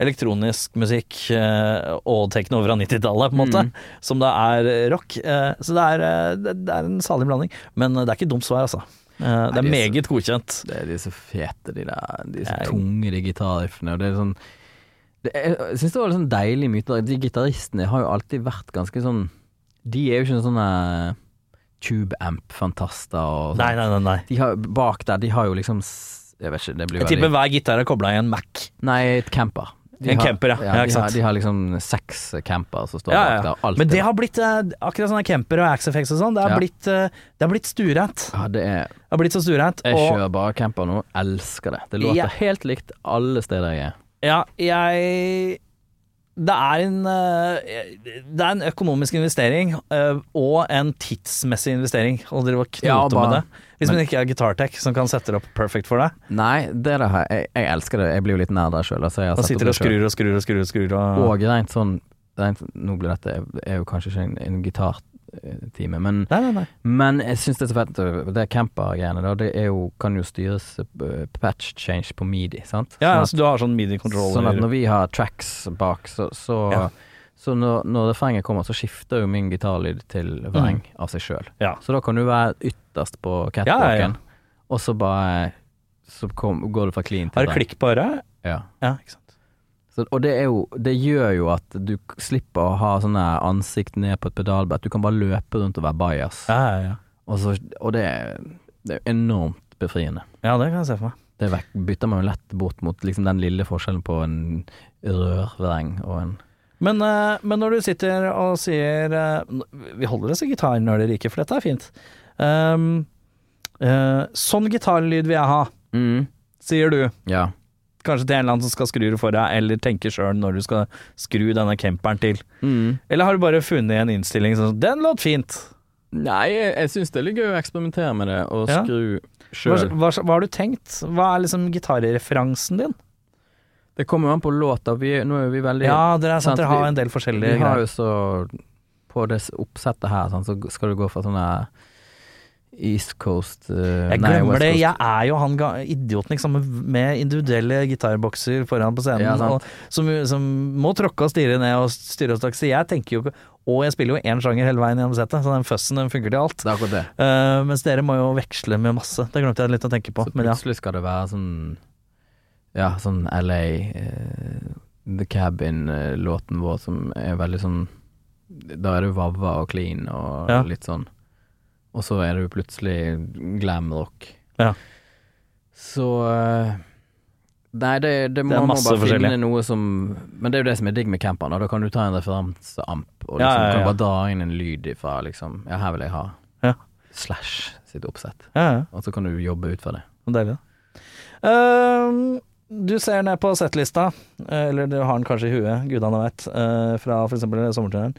elektronisk musikk eh, og tekno fra 90-tallet, på en måte, Mm. som det er rock. Eh, så det er, eh, det, er en salig blanding. Men det er ikke dumt svar, altså. Det er Nei, de er meget godkjent. Det er de så fete, de der De så tunge, de gitarriffene. Og det er sånn Jeg syns det var litt sånn deilig myte. De gitaristene har jo alltid vært ganske sånn De er jo ikke sånne tube amp-fantaster og Nei, sånn. nei, nei. nei. De har, bak der, de har jo liksom Jeg vet ikke, det blir Jeg tipper hver gitar er kobla i en Mac. Nei, et camper. De En har, camper, ja. Ja, ikke de, har, de har liksom seks camper som står Ja, bak ja. der. Alt Men det har blitt eh, akkurat sånne camper og Axefx og sånn. Det har Ja. blitt, eh, det har blitt stureint. ja, det er Det har blitt så stureint. Jeg Og kjører bare camper nå. Elsker det. Det låter Ja. helt likt alle steder jeg er. Ja, jeg det er, en, eh, det er en økonomisk investering eh, og en tidsmessig investering å drive og knote Ja, bare- med det. Hvis man ikke har gitartech som kan sette det opp perfect for deg. Nei, det det her. jeg, jeg elsker det. Jeg blir jo litt nær der sjøl. Altså, Da sitter du og skrur og skrur og skrur. Og skrur og, Og rent sånn rent, Nå blir dette er jo kanskje ikke en, en gitartime, men, Nei, nei, nei. men jeg syns det er så fett. Det camper-greiene, da, det jo, kan jo styres uh, patch change på midi, sant? Ja, Sånn at- så du har sånn midi-controller. Sånn at når vi har tracks bak, så, så, Ja. så når, når refrenget kommer, så skifter jo min gitarlyd til vreng av seg sjøl. Mm. Ja. Så da kan du være ytterst på Ja, ja, catwalken, ja. og så bare Så kom, går du fra clean til Har du klikk på øret? Ja. Ja, ikke sant. Så, og det jo Det gjør jo at du slipper å ha sånne ansikt ned på et pedalbrett. Du kan bare løpe rundt og være bajas. Ja, ja, ja. Og, så, og det, det er enormt befriende. ja, det kan jeg se for meg. Det vekk, bytter man jo lett bort mot liksom den lille forskjellen på en rørvreng og en Men, eh, men når du sitter og sier eh, Vi holder oss i gitarnøler ikke, for dette er fint. Um, uh, sånn gitarlyd vil jeg ha, mm. sier du. Ja. Kanskje til en eller annen som skal skru det for deg, eller tenke sjøl når du skal skru denne camperen til. Mm. Eller har du bare funnet en innstilling som Den låt fint! Nei, jeg, syns det er litt gøy å eksperimentere med det, og Ja. skru Hva, sjøl. hva, hva har du tenkt? Hva er liksom gitarreferansen din? Det kommer jo an på låta. Vi, nå er vi veldig Ja, dere er sant, sant, dere har vi- en del forskjellige Vi har jo så På det oppsettet her, sant, så skal du gå for sånne East Coast uh, Jeg nei, glemmer det. Jeg er jo han idioten liksom, med individuelle gitarbokser foran på scenen, Ja, og, som, som må tråkke og stirre ned og styre og stakke. Så jeg tenker jo ikke Og jeg spiller jo én sjanger hele veien gjennom settet, så den fussen den funker til alt. Det er akkurat det. Uh, mens dere må jo veksle med masse. Det glemte jeg litt å tenke på. Så ja. plutselig skal det være sånn Ja, sånn LA uh, The Cabin-låten vår som er veldig sånn Da er det vavva og clean og Ja. litt sånn. Og så er det jo plutselig glamrock. Ja. Så eh, Nei, det, det må Det man bare finne noe som Men det er jo det som er digg med camperen, da kan du ta en referanseamp og liksom, Ja, ja, kan bare dra inn en lyd ifra liksom Ja, her vil jeg ha Ja. Slash sitt oppsett. Og så kan du jobbe ut fra det. Deilig. Ehm, du ser ned på settlista, eh, eller du har den kanskje i huet, gudene vet, uh, fra f.eks. sommerturneren.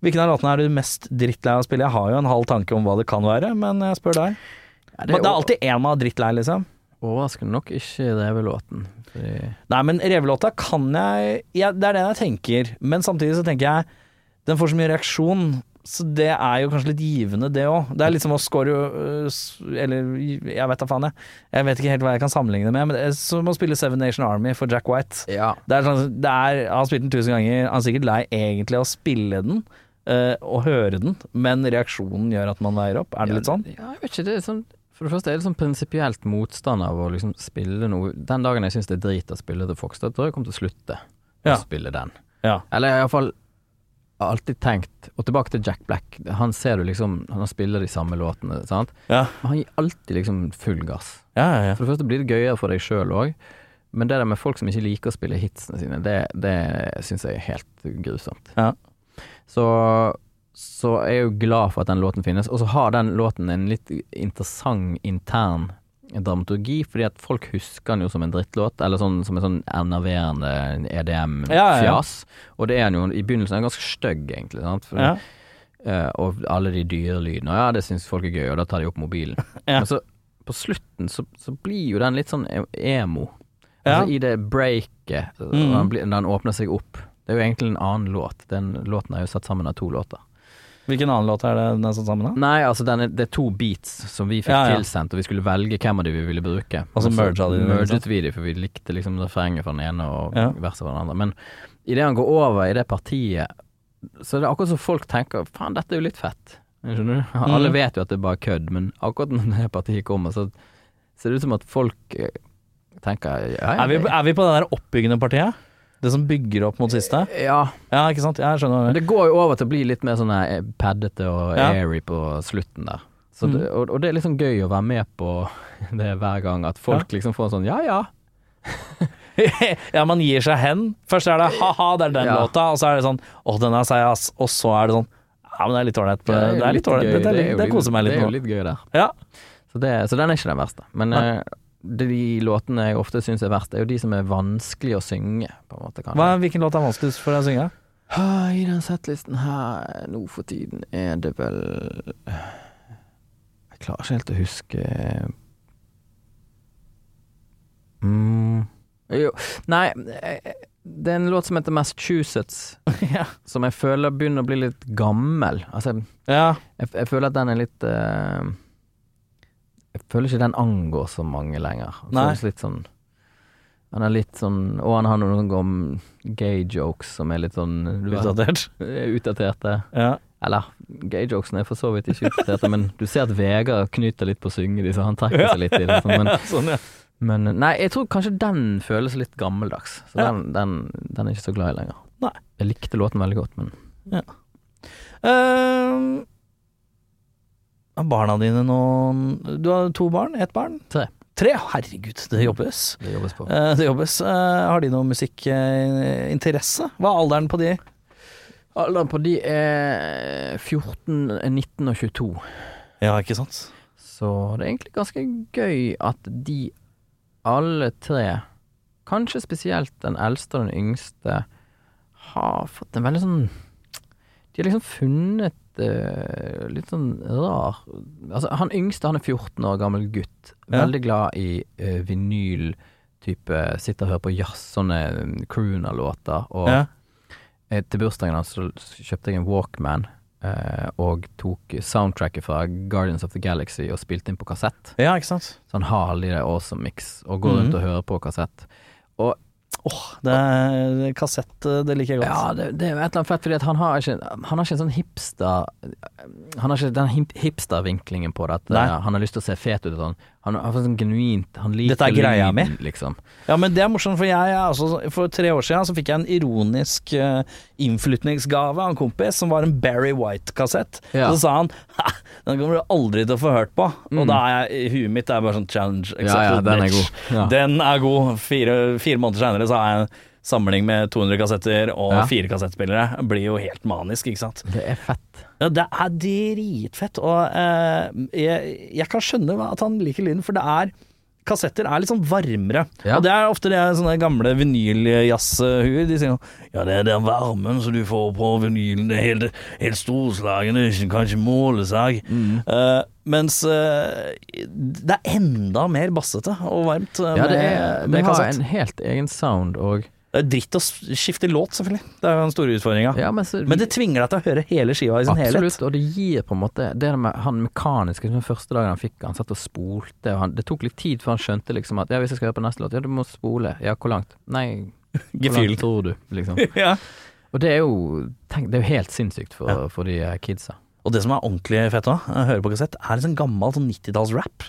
Hvilken av låtene er du mest drittlei av å spille? Jeg har jo en halv tanke om hva det kan være, men jeg spør deg. Ja, Men det er alltid én man er drittlei, liksom. Overraskende nok ikke Revelåten. Fordi Nei, men revelåta kan jeg ja, Det er den jeg tenker, men samtidig så tenker jeg Den får så mye reaksjon, så det er jo kanskje litt givende, det òg. Det er litt som å score øh, Eller jeg vet da faen, jeg. Jeg vet ikke helt hva jeg kan sammenligne det med, men det er som å spille Seven Nation Army for Jack White. Ja. Det er sånn, det er, han har spilt den tusen ganger, han er sikkert lei egentlig av å spille den. Øh, og høre den, men reaksjonen gjør at man veier opp. Er det litt sånn? Ja, jeg vet ikke. Det er sånn For det første er det sånn prinsipielt motstand av å liksom spille noe Den dagen jeg syns det er drit å spille The Fox, da tror jeg jeg kommer til å slutte Ja. å spille den. Ja. Eller iallfall alltid tenkt Og tilbake til Jack Black. Han ser du liksom Han spiller de samme låtene, sant. Ja. Men han gir alltid liksom full gass. Ja, ja, ja. For det første blir det gøyere for deg sjøl òg. Men det der med folk som ikke liker å spille hitsene sine, det, det syns jeg er helt grusomt. Ja. Så, så er jeg jo glad for at den låten finnes. Og så har den låten en litt interessant intern dramaturgi, fordi at folk husker den jo som en drittlåt, eller sånn som en sånn enerverende Ja, ja, ja. EDM-fjas. Og det er den jo i begynnelsen er ganske stygg, egentlig. Sant? For, ja. Uh, og alle de dyrelydene, og ja, det syns folk er gøy, og da tar de opp mobilen. [LAUGHS] Men så på slutten så, så blir jo den litt sånn e- emo. Altså i det breaket, Mm. Den, den åpner seg opp. Det er jo egentlig en annen låt. Den låten er jo satt sammen av to låter. Hvilken annen låt er det den er satt sammen av? Nei, altså den er, det er to beats som vi fikk Ja, ja. tilsendt, og vi skulle velge hvem av de vi ville bruke. Og så merga de merget vi de, for vi likte liksom refrenget fra den ene og Ja. verset fra den andre. Men idet han går over i det partiet, så er det akkurat som folk tenker faen, dette er jo litt fett. Skjønner du? Alle Mhm. vet jo at det er bare kødd, men akkurat når det partiet kommer, så ser det ut som at folk eh, tenker ja, ja, Er vi, er vi på det der oppbyggende partiet? Det som bygger opp mot siste? ja, Ja, ikke sant? Jeg skjønner. Det går jo over til å bli litt mer sånn eh, paddete og Ja. airy på slutten der. Så Mm. det, og, og det er liksom gøy å være med på [LAUGHS] det hver gang, at folk liksom får en sånn ja ja. [LAUGHS] ja, man gir seg hen. Først er det ha-ha, det er den Ja. låta, og så er det sånn å, den er seig, ass. Og så er det sånn ja, men det er litt ålreit. Det det, er litt ålreit. Det, det, det, koser meg litt Det er jo litt gøy der. Ja. Så, det, så den er ikke den verste. Men Nei. De låtene jeg ofte syns er verst, er jo de som er vanskelig å synge, måte. Hva, hvilken låt er vanskeligst for deg å synge? Ah, I den settlisten her nå for tiden er det vel Jeg klarer ikke helt å huske mm. Jo, nei Det er en låt som heter Massachusetts, [LAUGHS] ja. som jeg føler begynner å bli litt gammel. Altså, ja. jeg, jeg føler at den er litt eh, Jeg føler ikke den angår så mange lenger. Føles litt sånn Han er litt sånn Og han har noen om gay jokes som er litt sånn du vet, Utdatert. utdaterte. Ja. Eller gay jokesene er for så vidt ikke utdaterte, men du ser at Vegard knyter litt på å synge de, så han trekker seg litt i det. sånn, Men, [LAUGHS] Sånn, ja. men nei, jeg tror kanskje den føles litt gammeldags. Så Ja. den, den, den er jeg ikke så glad i lenger. Nei. Jeg likte låten veldig godt, men Eh, har barna dine noen Du har to barn? Ett barn? Tre. Tre? Herregud, det jobbes. det jobbes på. Eh, det jobbes. Eh, har de noe musikkinteresse? Hva er alderen på de? Alderen på de er 14, 19 og 22. Ja, ikke sant? Så det er egentlig ganske gøy at de alle tre, kanskje spesielt den eldste og den yngste, har fått en veldig sånn De har liksom funnet eh, litt sånn rar Altså, han yngste, han er 14 år gammel gutt. Veldig glad i uh, vinyl. Type sitter og hører på jazz, sånne crooner-låter. Og Ja. eh, til bursdagen hans så kjøpte jeg en Walkman. eh, og tok soundtracket fra Guardians of the Galaxy og spilte inn på kassett. ja, ikke sant? Så han har de awesome mix, og går Mhm. rundt og hører på kassett. Og Åh, det er kassett, eh, det liker jeg godt. ja, det, det er jo et eller annet fett, fordi han har ikke Han har ikke en sånn hipster Han har ikke den hip- hipster-vinklingen på det, at Nei. eh, han har lyst til å se fet ut og sånn. Han sånn genuint Han liker Dette er greia mi. liksom. Ja, men det er morsomt, for jeg altså, For tre år siden så fikk jeg en ironisk uh, innflytningsgave av en kompis, som var en Barry White-kassett. Ja. Så sa han den kommer du aldri til å få hørt på. Og Mm. da er jeg, huet mitt er bare sånn challenge Ja, ja, den er god. Ja. Den er god. Fire, fire måneder senere så har jeg samling med 200 kassetter og Ja. fire kassettspillere. Blir jo helt manisk, ikke sant. Det er fett. Ja, det er dritfett, og eh, jeg, jeg kan skjønne at han liker lyden, for det er Kassetter er litt sånn varmere, Ja. og det er ofte det sånne gamle vinyljazzhuer. De sier ja, det er den varmen som du får på vinylen, det er helt, helt storslagne, er kan ikke måle seg. Mm. Eh, mens uh, det er enda mer bassete og varmt uh, Ja, det, med, er, det har en helt egen sound og Det er dritt å skifte låt, selvfølgelig. Det er jo den store utfordringa. ja, men, Men det tvinger deg til å høre hele skiva i sin helhet. Absolutt, og det gir på en måte Det der med han mekaniske Den første dagen han fikk Han satt og spolte og han, Det tok litt tid før han skjønte liksom at Ja, hvis jeg skal høre på neste låt Ja, du må spole Ja, hvor langt? Nei, hvor langt tror du? Liksom [LAUGHS] ja. Og det er jo tenk, Det er jo helt sinnssykt for, Ja. for de eh, kidsa Og det som er ordentlig fett òg, å høre på kassett, er en sånn gammel sånn 90-talls-rap.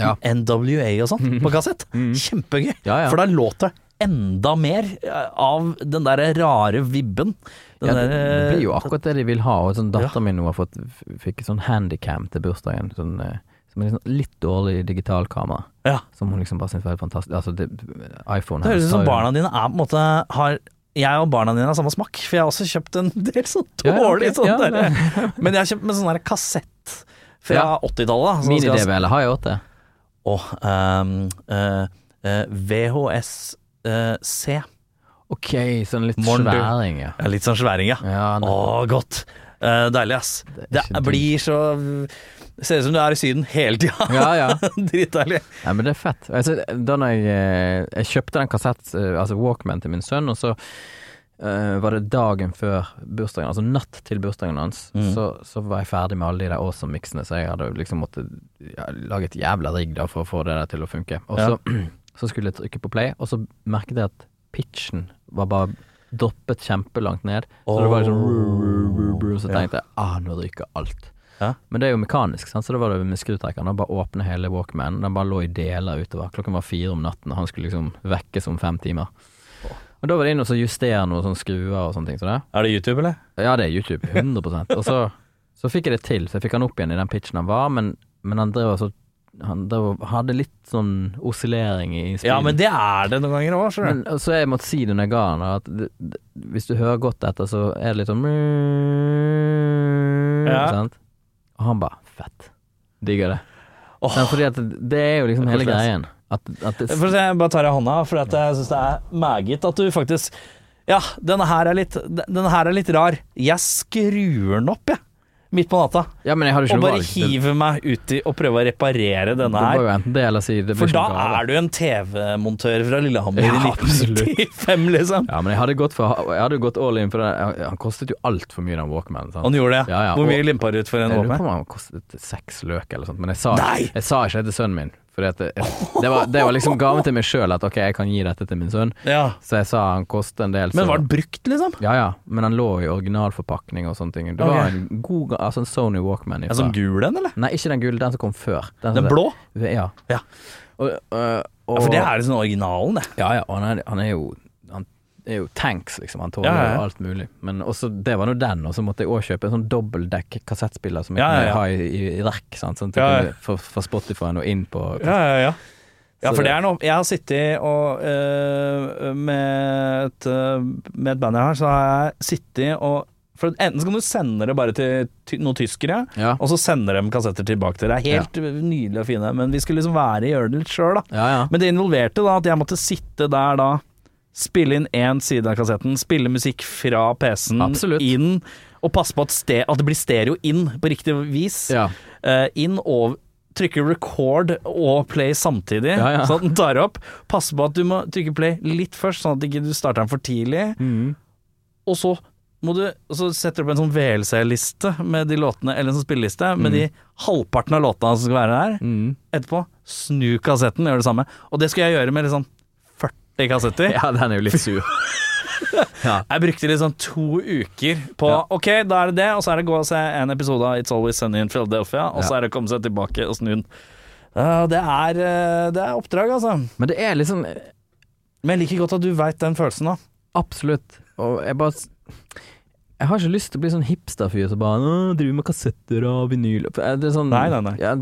Ja. NWA og sånn, [LAUGHS] på kassett. Kjempegøy. Ja, ja. For da låter det enda mer eh, av den der rare vibben. Den ja, det, det blir jo akkurat det de vil ha Og sånn datteren min nå har fått Fikk sånn handycam til bursdagen Sånn eh, som er liksom litt dårlig digitalkamera Ja. Som hun liksom bare synes var helt fantastisk Altså, det, iPhone Det høres ut som barna dine er på en måte har jeg og barna dine har samme smak, for jeg har også kjøpt en del sånn dårlig ja, okay. sånn Ja. [LAUGHS] Men jeg har kjøpt med sånn kassett fra Ja. 80-tallet. da, som Mini-DVL har jeg òg det? Åh, um, uh, uh, VHS eh, C. Ok, sånn litt Morgen, sværing, ja. Ja, litt sånn sværing, ja. Ja, Å, godt. Uh, deilig, ass. Det Det, blir så ser ut som du er i Syden hele tida. ja, ja. [LAUGHS] Dritdeilig. Nei, men det er fett. Altså, da jeg, eh, jeg kjøpte den kassett, altså Walkman til min sønn, og så uh, var det dagen før bursdagen, altså natt til bursdagen hans, Mm. så, så var jeg ferdig med alle de der awesome-miksene, så jeg hadde liksom måttet ja, lage et jævla rigg da for å få det der til å funke. Og Ja. Så, skulle jeg trykke på play, og så merket jeg at pitchen var bare droppet kjempelangt ned. Så det var liksom. Så tenkte jeg ah, nå ryker alt. Ja. Men det er jo mekanisk, sant? så da var det med skrutrekkeren. Bare åpne hele Walkman. Den bare lå i deler utover. Klokken var fire om natten, og han skulle liksom vekkes om fem timer. Og da var det inn og så justere noen sånne skruer og sånne ting. Så det. Er det YouTube, eller? Ja, det er YouTube. 100% Og så, så fikk jeg det til, så jeg fikk han opp igjen i den pitchen han var, men, men han drev og så han hadde litt sånn oscillering i spillet. Ja, men det er det noen ganger òg, skjønner du. Så jeg måtte si det når jeg ga han at det, det, hvis du hører godt etter, så er det litt sånn Ja. [LAUGHS] Sant? Og han bare Fett. Digger det. Oh. Men fordi at det er jo liksom hele greien. At, at det, For se, jeg bare tar i hånda, for jeg syns det er meget at du faktisk Ja, denne her er litt, denne her er litt rar. Jeg skrur den opp, jeg. Midt på natta. ja, Og bare hive hiver meg uti og prøver å reparere denne her. det For da er du en TV-montør fra Lillehammer Ja, i absolutt. 1995, liksom. Ja, men jeg hadde gått, for, jeg hadde gått all in for det. Han kostet jo altfor mye, den Walkman. sant? Han gjorde det. Ja, ja, Hvor mye limpa du ut for en Jeg lurer på om han kostet seks løk eller sånt, men jeg sa, jeg sa ikke det til sønnen min, Fordi at det, det, var, det var liksom gaven til meg sjøl, at ok, jeg kan gi dette til min sønn. Ja. Så jeg sa han koster en del. Men var den brukt, liksom? Ja ja, men han lå i originalforpakning og sånne ting. Det Ok. var en god Altså en Sony Walkman. En sånn gul en, eller? Nei, ikke den gule, den som kom før. Den den blå? Ja. Ja. Og, øh, og, Ja, for det er liksom originalen, det. Ja ja, og han er, han er jo er jo tanks, liksom. Han tåler Ja, ja, ja. alt mulig. Men også, det var nå den, og så måtte jeg òg kjøpe en sånn dobbeltdekk kassettspiller som jeg Ja, ja, kunne ha i, i, i rekk, sant? sånn at jeg Ja, ja. kunne få Spotify og inn på Ja, ja, ja. Ja, for det er noe Jeg har sittet og øh, med, et, øh, med et band jeg har, så har jeg sittet og For enten så kan du sende det bare til ty noen tyskere, Ja. og så sender de kassetter tilbake til deg. Helt nydelige og fine, men vi skulle liksom være i gjøre det litt sjøl, da. Ja, ja. Men det involverte da at jeg måtte sitte der da, spille inn én side av kassetten, spille musikk fra PC-en Absolutt. inn, og passe på at, ste at det blir stereo inn på riktig vis. ja. Uh, inn og trykke record og play samtidig, Ja, ja. sånn at den tar opp. Passe på at du må trykke play litt først, sånn at du ikke starter den for tidlig. Mm. Og så må du så setter du opp en sånn VLC-liste med de låtene, eller en sånn spilleliste med de halvparten av låtene som skal være der. Mm. Etterpå snu kassetten, gjør det samme. Og det skulle jeg gjøre med litt sånn 40 kassetter. ja, den er jo litt sur. [LAUGHS] ja. Jeg brukte liksom to uker på Ja. Ok, da er det det, og så er det gå og se en episode av It's Always Sunny in Philadelphia, og så er det å komme seg tilbake og snu den. Det er, eh, det er oppdrag, altså. Men det er liksom Men jeg liker godt at du veit den følelsen, da. Absolutt. Og jeg bare Jeg har ikke lyst til å bli sånn hipsterfyr som bare driver med kassetter og vinyl. Eh, Det sånn, Nei, nei, nei. Ja,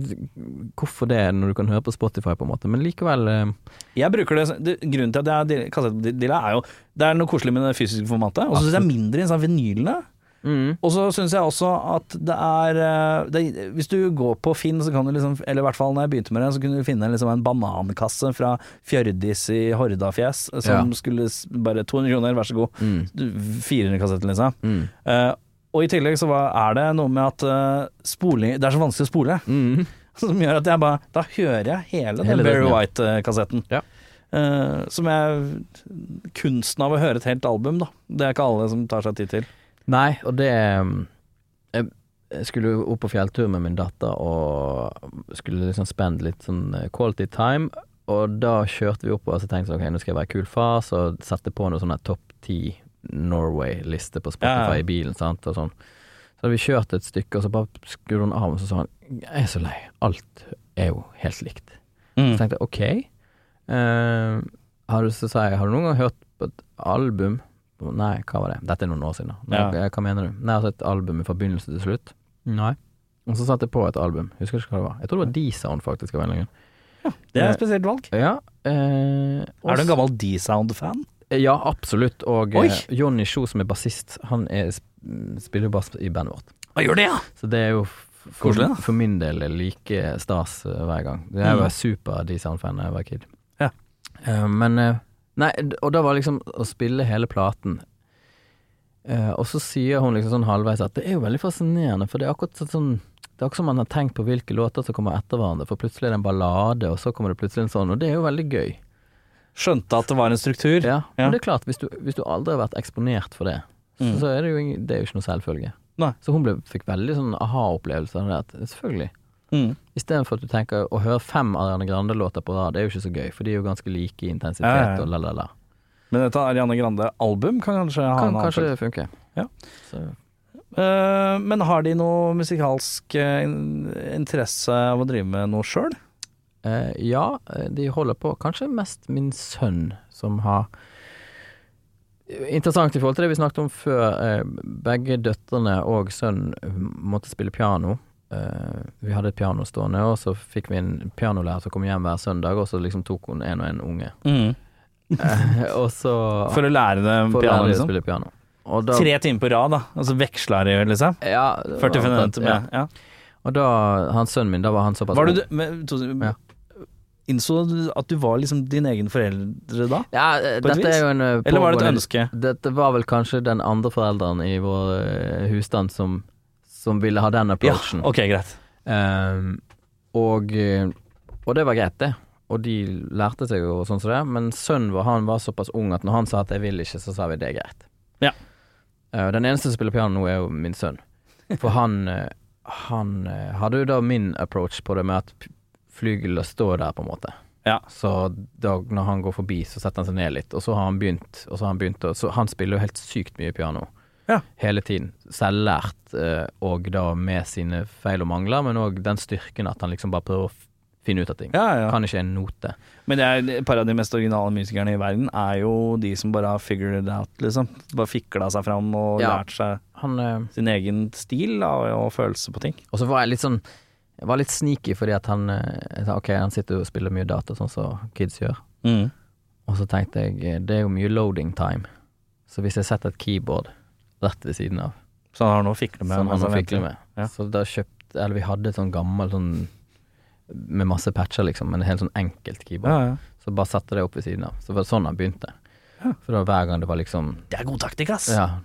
hvorfor det, når du kan høre på Spotify, på en måte. Men likevel eh, Jeg bruker det, det Grunnen til at jeg har kassettdilla, er jo Det er noe koselig med det fysiske formatet, og så syns jeg mindre i sånn vinylene. Mm, Og så syns jeg også at det er, eh, det, Hvis du går på Finn, så kan du liksom Eller i hvert fall når jeg begynte med det, så kunne du finne liksom en banankasse fra Fjørdis i Hordafjes som Ja. skulle bare 200 kroner, vær så god. mm, 400 kassetter, liksom. mm, Uh, og i tillegg så var, er det noe med at uh, spoling Det er så vanskelig å spole, mm. [LAUGHS] som gjør at jeg bare Da hører jeg hele, Hele den Barry. White-kassetten. Ja. Uh, som jeg Kunsten av å høre et helt album, da. Det er ikke alle som tar seg tid til. Nei, og det um, Jeg jeg skulle opp på fjelltur med min datter og skulle liksom spende litt sånn eh, quality time. Og da kjørte vi opp og så tenkte jeg ok, nå skal jeg være kul far, så sette på noe sånn topp ti Norway-liste på Spotify Ja, ja. i bilen, sant, og sånn. Så hadde vi kjørt et stykke, og så bare skrudde hun av, og så sa han jeg er så lei, alt er jo helt likt. Mm. Så tenkte jeg ok. uh, har, du, så sa jeg, har du noen gang hørt på et album Nei, hva var det? Dette er noen år siden. Nei, Ja. Hva mener du? Nei, altså et album fra begynnelse til slutt? Nei. Og så satte jeg på et album. Husker ikke hva det var. Jeg tror det var D-Sound, faktisk. av en eller ja, Det er et spesielt valg. Ja. Eh, Er du en gammel D-Sound-fan? Ja, absolutt. Og Oi! eh, Johnny Sjo, som er bassist, han er, spiller bass i bandet vårt. Hva gjør det, ja? Så det er jo for, Koselig, for min del like stas eh, hver gang. Jeg var Mm. super D-Sound-fan da jeg var kid. Ja. Eh, men eh, Nei, og da var liksom å spille hele platen Eh, Og så sier hun liksom sånn halvveis at det er jo veldig fascinerende, for det er akkurat sånn det er akkurat som man har tenkt på hvilke låter som kommer etter hverandre, for plutselig er det en ballade, og så kommer det plutselig en sånn, og det er jo veldig gøy. Skjønte at det var en struktur. Ja, Ja. Men det er klart, hvis du, hvis du aldri har vært eksponert for det, Mm. så er det jo, ingen det er jo ikke noe selvfølge. Nei. Så hun ble, fikk veldig sånn aha-opplevelse av det. At, selvfølgelig. Mm. Istedenfor at du tenker å høre fem Ariana Grande-låter på rad, det er jo ikke så gøy, for de er jo ganske like i intensitet Ja, ja, ja. og la-la-la. Men dette Ariane Grande-album kan kanskje ha Kan en annen funke. Ja. Eh, men har de noe musikalsk eh, interesse av å drive med noe sjøl? Uh, ja, eh, de holder på. Kanskje mest min sønn som har Interessant i forhold til det vi snakket om før. Begge døtrene og sønnen måtte spille piano. Eh, vi hadde et piano stående, og så fikk vi en pianolærer som kom hjem hver søndag, og så liksom tok hun en og en unge. Eh, og så [LAUGHS] For å lære dem piano, lære liksom? spille piano. Da, Tre timer på rad, da. Og så veksla de, liksom? ja, det 40 minutter med ja. Og da, han sønnen min, da var han såpass Var du, men, to, Ja. Innså du at du var liksom din egen foreldre da? Ja, eh, dette er jo en Eller var det et ønske? Dette var vel kanskje den andre forelderen i vår husstand som, som ville ha den Ja, approachen. ok, greit. Um, og, eh, og det var greit, det. Og de lærte seg jo sånn som det. Men sønnen vår han var såpass ung at når han sa at 'jeg vil ikke', så sa vi det er greit. Ja. Uh, den eneste som spiller piano nå, er jo min sønn. For han, eh, han hadde jo da min approach på det med at flygelet står der, på en måte. Ja. Så da, når han går forbi, så setter han seg ned litt, og så har han begynt, og så har han begynt å Så han spiller jo helt sykt mye piano. Ja. Hele tiden. Selvlært, eh, og da med sine feil og mangler, men òg den styrken at han liksom bare prøver å finne ut av ting. Ja, ja. Kan ikke en note. Men det er, et par av de mest originale musikerne i verden er jo de som bare har figured it out, liksom. Bare fikla seg fram og Ja. lært seg Han eh, sin egen stil da, og følelse på ting. Og så var jeg litt sånn Jeg var litt sneaky fordi at han eh, sa, Ok, han sitter og spiller mye data, sånn som kids gjør. Og så tenkte jeg det er jo mye loading time. Så hvis jeg setter et keyboard rett ved siden av, Så han har noe å fikle med. som han har han fiklet med, Ja. så da kjøpt, Eller vi hadde et sånn gammel sånn med masse patcher, liksom, men helt sånn enkelt keyboard. Ja, ja. Så bare satte det opp ved siden av. Så var det sånn han begynte. For da hver gang det var liksom Det er god taktikk, ass. Ja,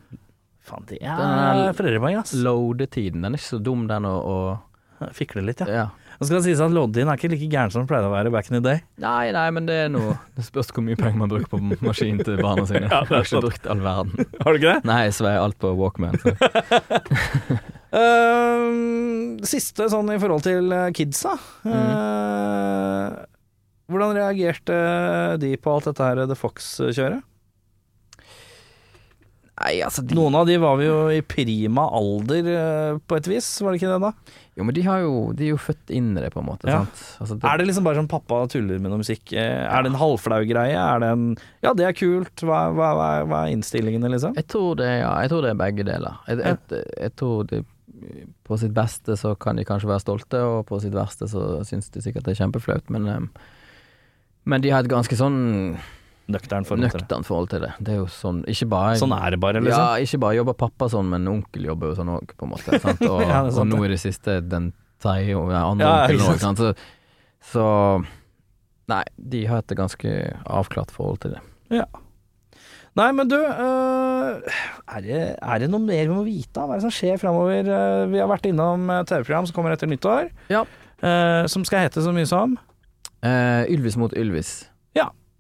Faen, det er foreldrepoeng, ass. loadetiden, den er ikke så dum, den å Fikle litt, ja. ja. Nå skal det sies at loddien er ikke like gæren som den pleide å være back in the day. Nei, nei, men det er noe Det spørs hvor mye penger man bruker på maskin til barna sine. Ja, er jeg har ikke brukt all verden. Har du ikke det? Nei, jeg sveier alt på Walkman. Så. [LAUGHS] Ehm, siste sånn i forhold til eh, kidsa. Mm. Eh, hvordan reagerte de på alt dette her The Fox-kjøret? Nei, altså de, Noen av de var vi jo i prima alder eh, på et vis, var det ikke det da? Jo, men de, har jo, de er jo født inn i det, på en måte. Ja. Sant? Altså, det, Er det liksom bare sånn pappa tuller med noe musikk? Eh, Er det en halvflau greie? Er det en Ja, det er kult. Hva, hva, hva, hva er innstillingene, liksom? jeg, tror det, ja, jeg tror det er begge deler. Jeg, jeg, jeg tror de, på sitt beste så kan de kanskje være stolte, og på sitt verste så syns de sikkert det er kjempeflaut, men um, Men de har et ganske sånn Nøktern forhold det. forhold til det. Det er jo sånn Ikke bare Sånn er det bare, liksom. Ja, ikke bare jobber pappa sånn, men onkel jobber jo sånn òg, på en måte. Sant? [LAUGHS] Og, Ja, sant, og nå det. i det siste den tredje og den andre Ja, onkelen òg, sant. Så, så Nei, de har et ganske avklart forhold til det. Nei, men du, øh, er, det, er det noe mer vi må vite? Hva er det som skjer framover? Øh, Vi har vært innom TV-program som kommer etter nyttår, Ja. øh, som skal hete så mye som Uh, Ylvis mot Ylvis.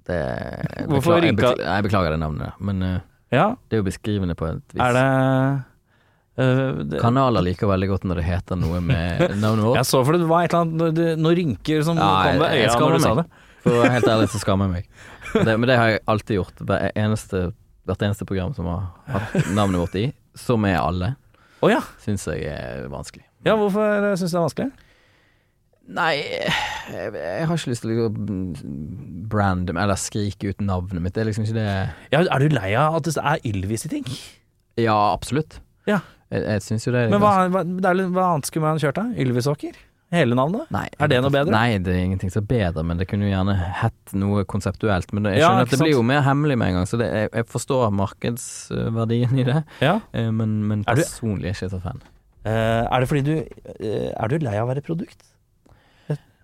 Det jeg Hvorfor beklager, jeg, jeg beklager det navnet, men eh, Ja, det er jo beskrivende på et vis. er det, Uh, det Kanaler liker veldig godt når det heter noe med [LAUGHS] navnet vårt. Jeg så for det var et eller annet det- Noen rynker som Ja, kom ved jeg- jeg øya når du sa det. For helt ærlig så skammer jeg meg. Det, men det har jeg alltid gjort. Hvert eneste, hvert eneste program som har hatt navnet vårt i, som er alle, oh, ja. syns jeg er vanskelig. ja, hvorfor syns du det er vanskelig? Nei, jeg, jeg har ikke lyst til å brande meg eller skrike ut navnet mitt. Det er liksom ikke det Ja, er du lei av at det er Ylvis i ting? Ja, absolutt. Ja. Jeg, jeg syns jo det er Men hva, hva, hva annet skulle man kjørt da? Ylvisåker? Hele navnet? Nei, Er det noe bedre? Nei, det er ingenting som er bedre, men det kunne jo gjerne hett noe konseptuelt. Men jeg jeg Ja, skjønner at det blir jo mer hemmelig med en gang, så det, jeg, jeg forstår markedsverdien i det, Ja. eh, men, men Er personlig er jeg ikke så fan. Eh, er det fordi du eh, Er du lei av å være produkt?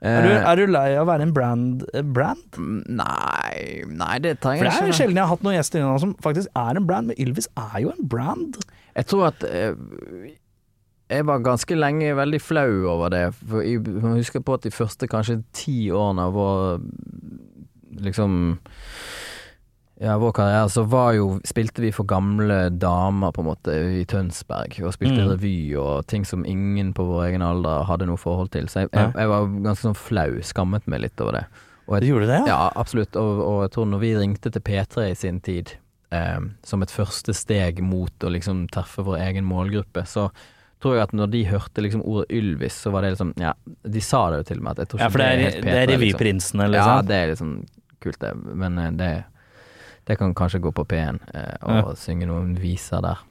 Er du, Eh, er du lei av å være en brand? eh, brand? mm, Nei, nei, det trenger For det er jo sjelden jeg har hatt noen gjester innom som faktisk er en brand, men Ylvis er jo en brand. Jeg tror at eh, jeg var ganske lenge veldig flau over det. For jeg husker huske på at de første kanskje ti årene av vår liksom ja, vår karriere, så var jo Spilte vi for gamle damer, på en måte, i Tønsberg. Og spilte Mm. revy og ting som ingen på vår egen alder hadde noe forhold til. Så jeg, jeg, jeg var ganske sånn flau. Skammet meg litt over det. Og Du jeg, gjorde det, ja? ja, absolutt. Og, og jeg tror når vi ringte til P3 i sin tid, eh, som et første steg mot å liksom treffe vår egen målgruppe, så tror jeg at når de hørte liksom ordet Ylvis, så var det liksom Ja, de sa det jo til meg at jeg tror ikke Ja, for det er, det er P3, liksom. revyprinsene, Ja, liksom. det er liksom kult, det. Men eh, det, det kan kanskje gå på P1 eh, og synge noen viser der.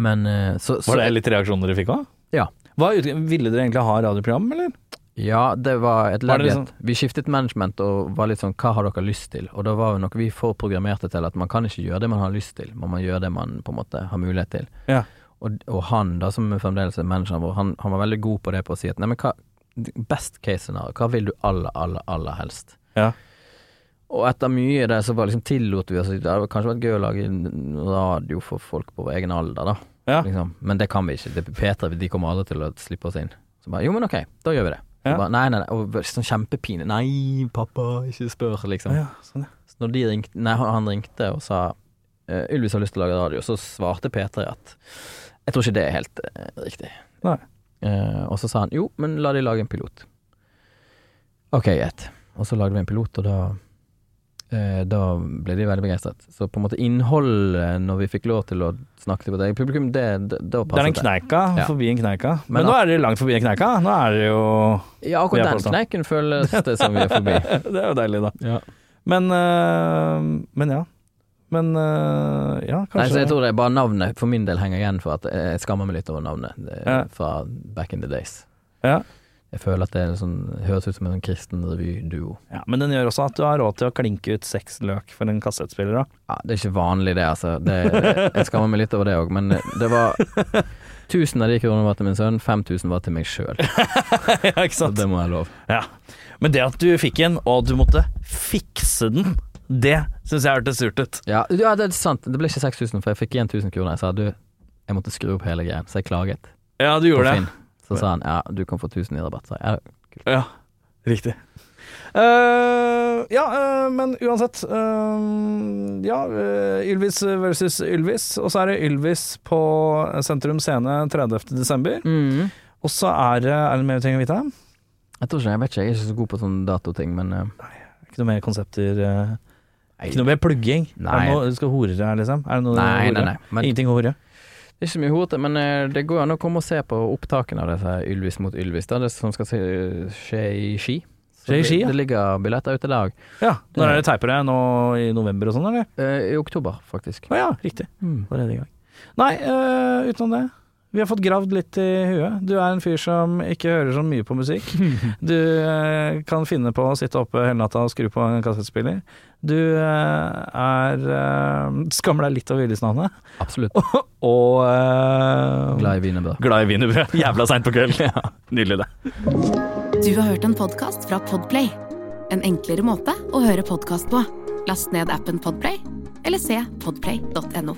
Men eh, så, så Var det litt reaksjoner dere fikk òg? Ja. Hva, ville dere egentlig ha radioprogram, eller? Ja, det var et ledd liksom- Vi skiftet management og var litt sånn Hva har dere lyst til? Og da var jo nok vi for programmerte til at man kan ikke gjøre det man har lyst til, man må gjøre det man på en måte har mulighet til. Ja. Og, og han da, som fremdeles er manageren vår, han, han var veldig god på det på å si at nei, men hva Best case scenario, hva vil du aller, aller, aller helst? Ja. Og etter mye av det så bare liksom tillot vi oss Det hadde kanskje vært gøy å lage radio for folk på vår egen alder, da. Ja. Liksom. Men det kan vi ikke. Det P3 de kommer aldri til å slippe oss inn. Så bare jo, men ok, da gjør vi det. Ja. bare, nei, nei, nei, og sånn kjempepine. Nei, pappa, ikke spør, liksom. Ja, sånn, ja. Så når de ringte, nei, han ringte og sa eh, Ylvis har lyst til å lage radio, så svarte P3 at jeg tror ikke det er helt uh, riktig. Nei. Uh, og så sa han jo, men la de lage en pilot. Ok, greit. Og så lagde vi en pilot, og da Da ble de veldig begeistret. Så på en måte innholdet, når vi fikk lov til å snakke til det publikum, det, det, da Det er passet den kneika Ja. forbi en kneika. Men, Men nå er dere langt forbi en kneika. Nå er det jo Ja, akkurat den kneiken føles det som vi er forbi. [LAUGHS] Det er jo deilig, da. Ja. Men, øh, men ja. Men øh, ja, Nei, så jeg tror det er bare navnet for min del henger igjen for at jeg skammer meg litt over navnet det, Ja. fra back in the days. Ja. Jeg føler at det sånn, høres ut som en sånn kristen revyduo. ja, Men den gjør også at du har råd til å klinke ut seks løk for en kassettspiller. da. Ja, det er ikke vanlig det, altså. Det, jeg skammer meg litt over det òg, men det var [LAUGHS] 1000 av de kronene var til min sønn, 5000 var til meg sjøl. [LAUGHS] ja, ikke Så det må jeg lov. Ja. Men det at du fikk en, og du måtte fikse den, det syns jeg hørtes surt ut. Ja, ja, det er sant. Det ble ikke 6000, for jeg fikk igjen 1000 kroner. Jeg sa du, jeg måtte skru opp hele greien, så jeg klaget Ja, du gjorde det. Så sa han ja, du kan få 1000 i rabatt. Så jeg, ja, Ja, riktig. Uh, ja, uh, men uansett Uh, Ja, Ylvis versus Ylvis. Og så er det Ylvis på Sentrum Scene 30. desember. mm. Og så er det Er det mer vi trenger å vite? Jeg tror ikke, jeg vet ikke, jeg er ikke så god på sånne datoting, men Nei, Ikke noe mer konsepter? ikke noe mer plugging? Nei. Er det noe du skal hore her, liksom? Er det noe Nei, du nei, nei. Men Ingenting å hore? Det er ikke så mye horete, men eh, det går an å komme og se på opptakene av disse Ylvis mot Ylvis, da, det som skal skje i Ski. Skje i Ski, ja. det ligger billetter ute i dag. Ja. Når er det teiper det? Nå i november og sånn, eller? Eh, I oktober, faktisk. Å ja, riktig. Mm. Allerede i gang. Nei, eh, utenom det. Vi har fått gravd litt i huet. Du er en fyr som ikke hører så mye på musikk. [LAUGHS] Du eh, kan finne på å sitte oppe hele natta og skru på en kassettspiller. Du eh, er eh, Skammer deg litt over Ylvis-navnet. Absolutt. [LAUGHS] Og eh, Glad i wienerbrød. glad i wienerbrød. [LAUGHS] Jævla seint på kveld. Nydelig, det. Du har hørt en podkast fra Podplay. En enklere måte å høre podkast på. Last ned appen Podplay, eller se podplay.no.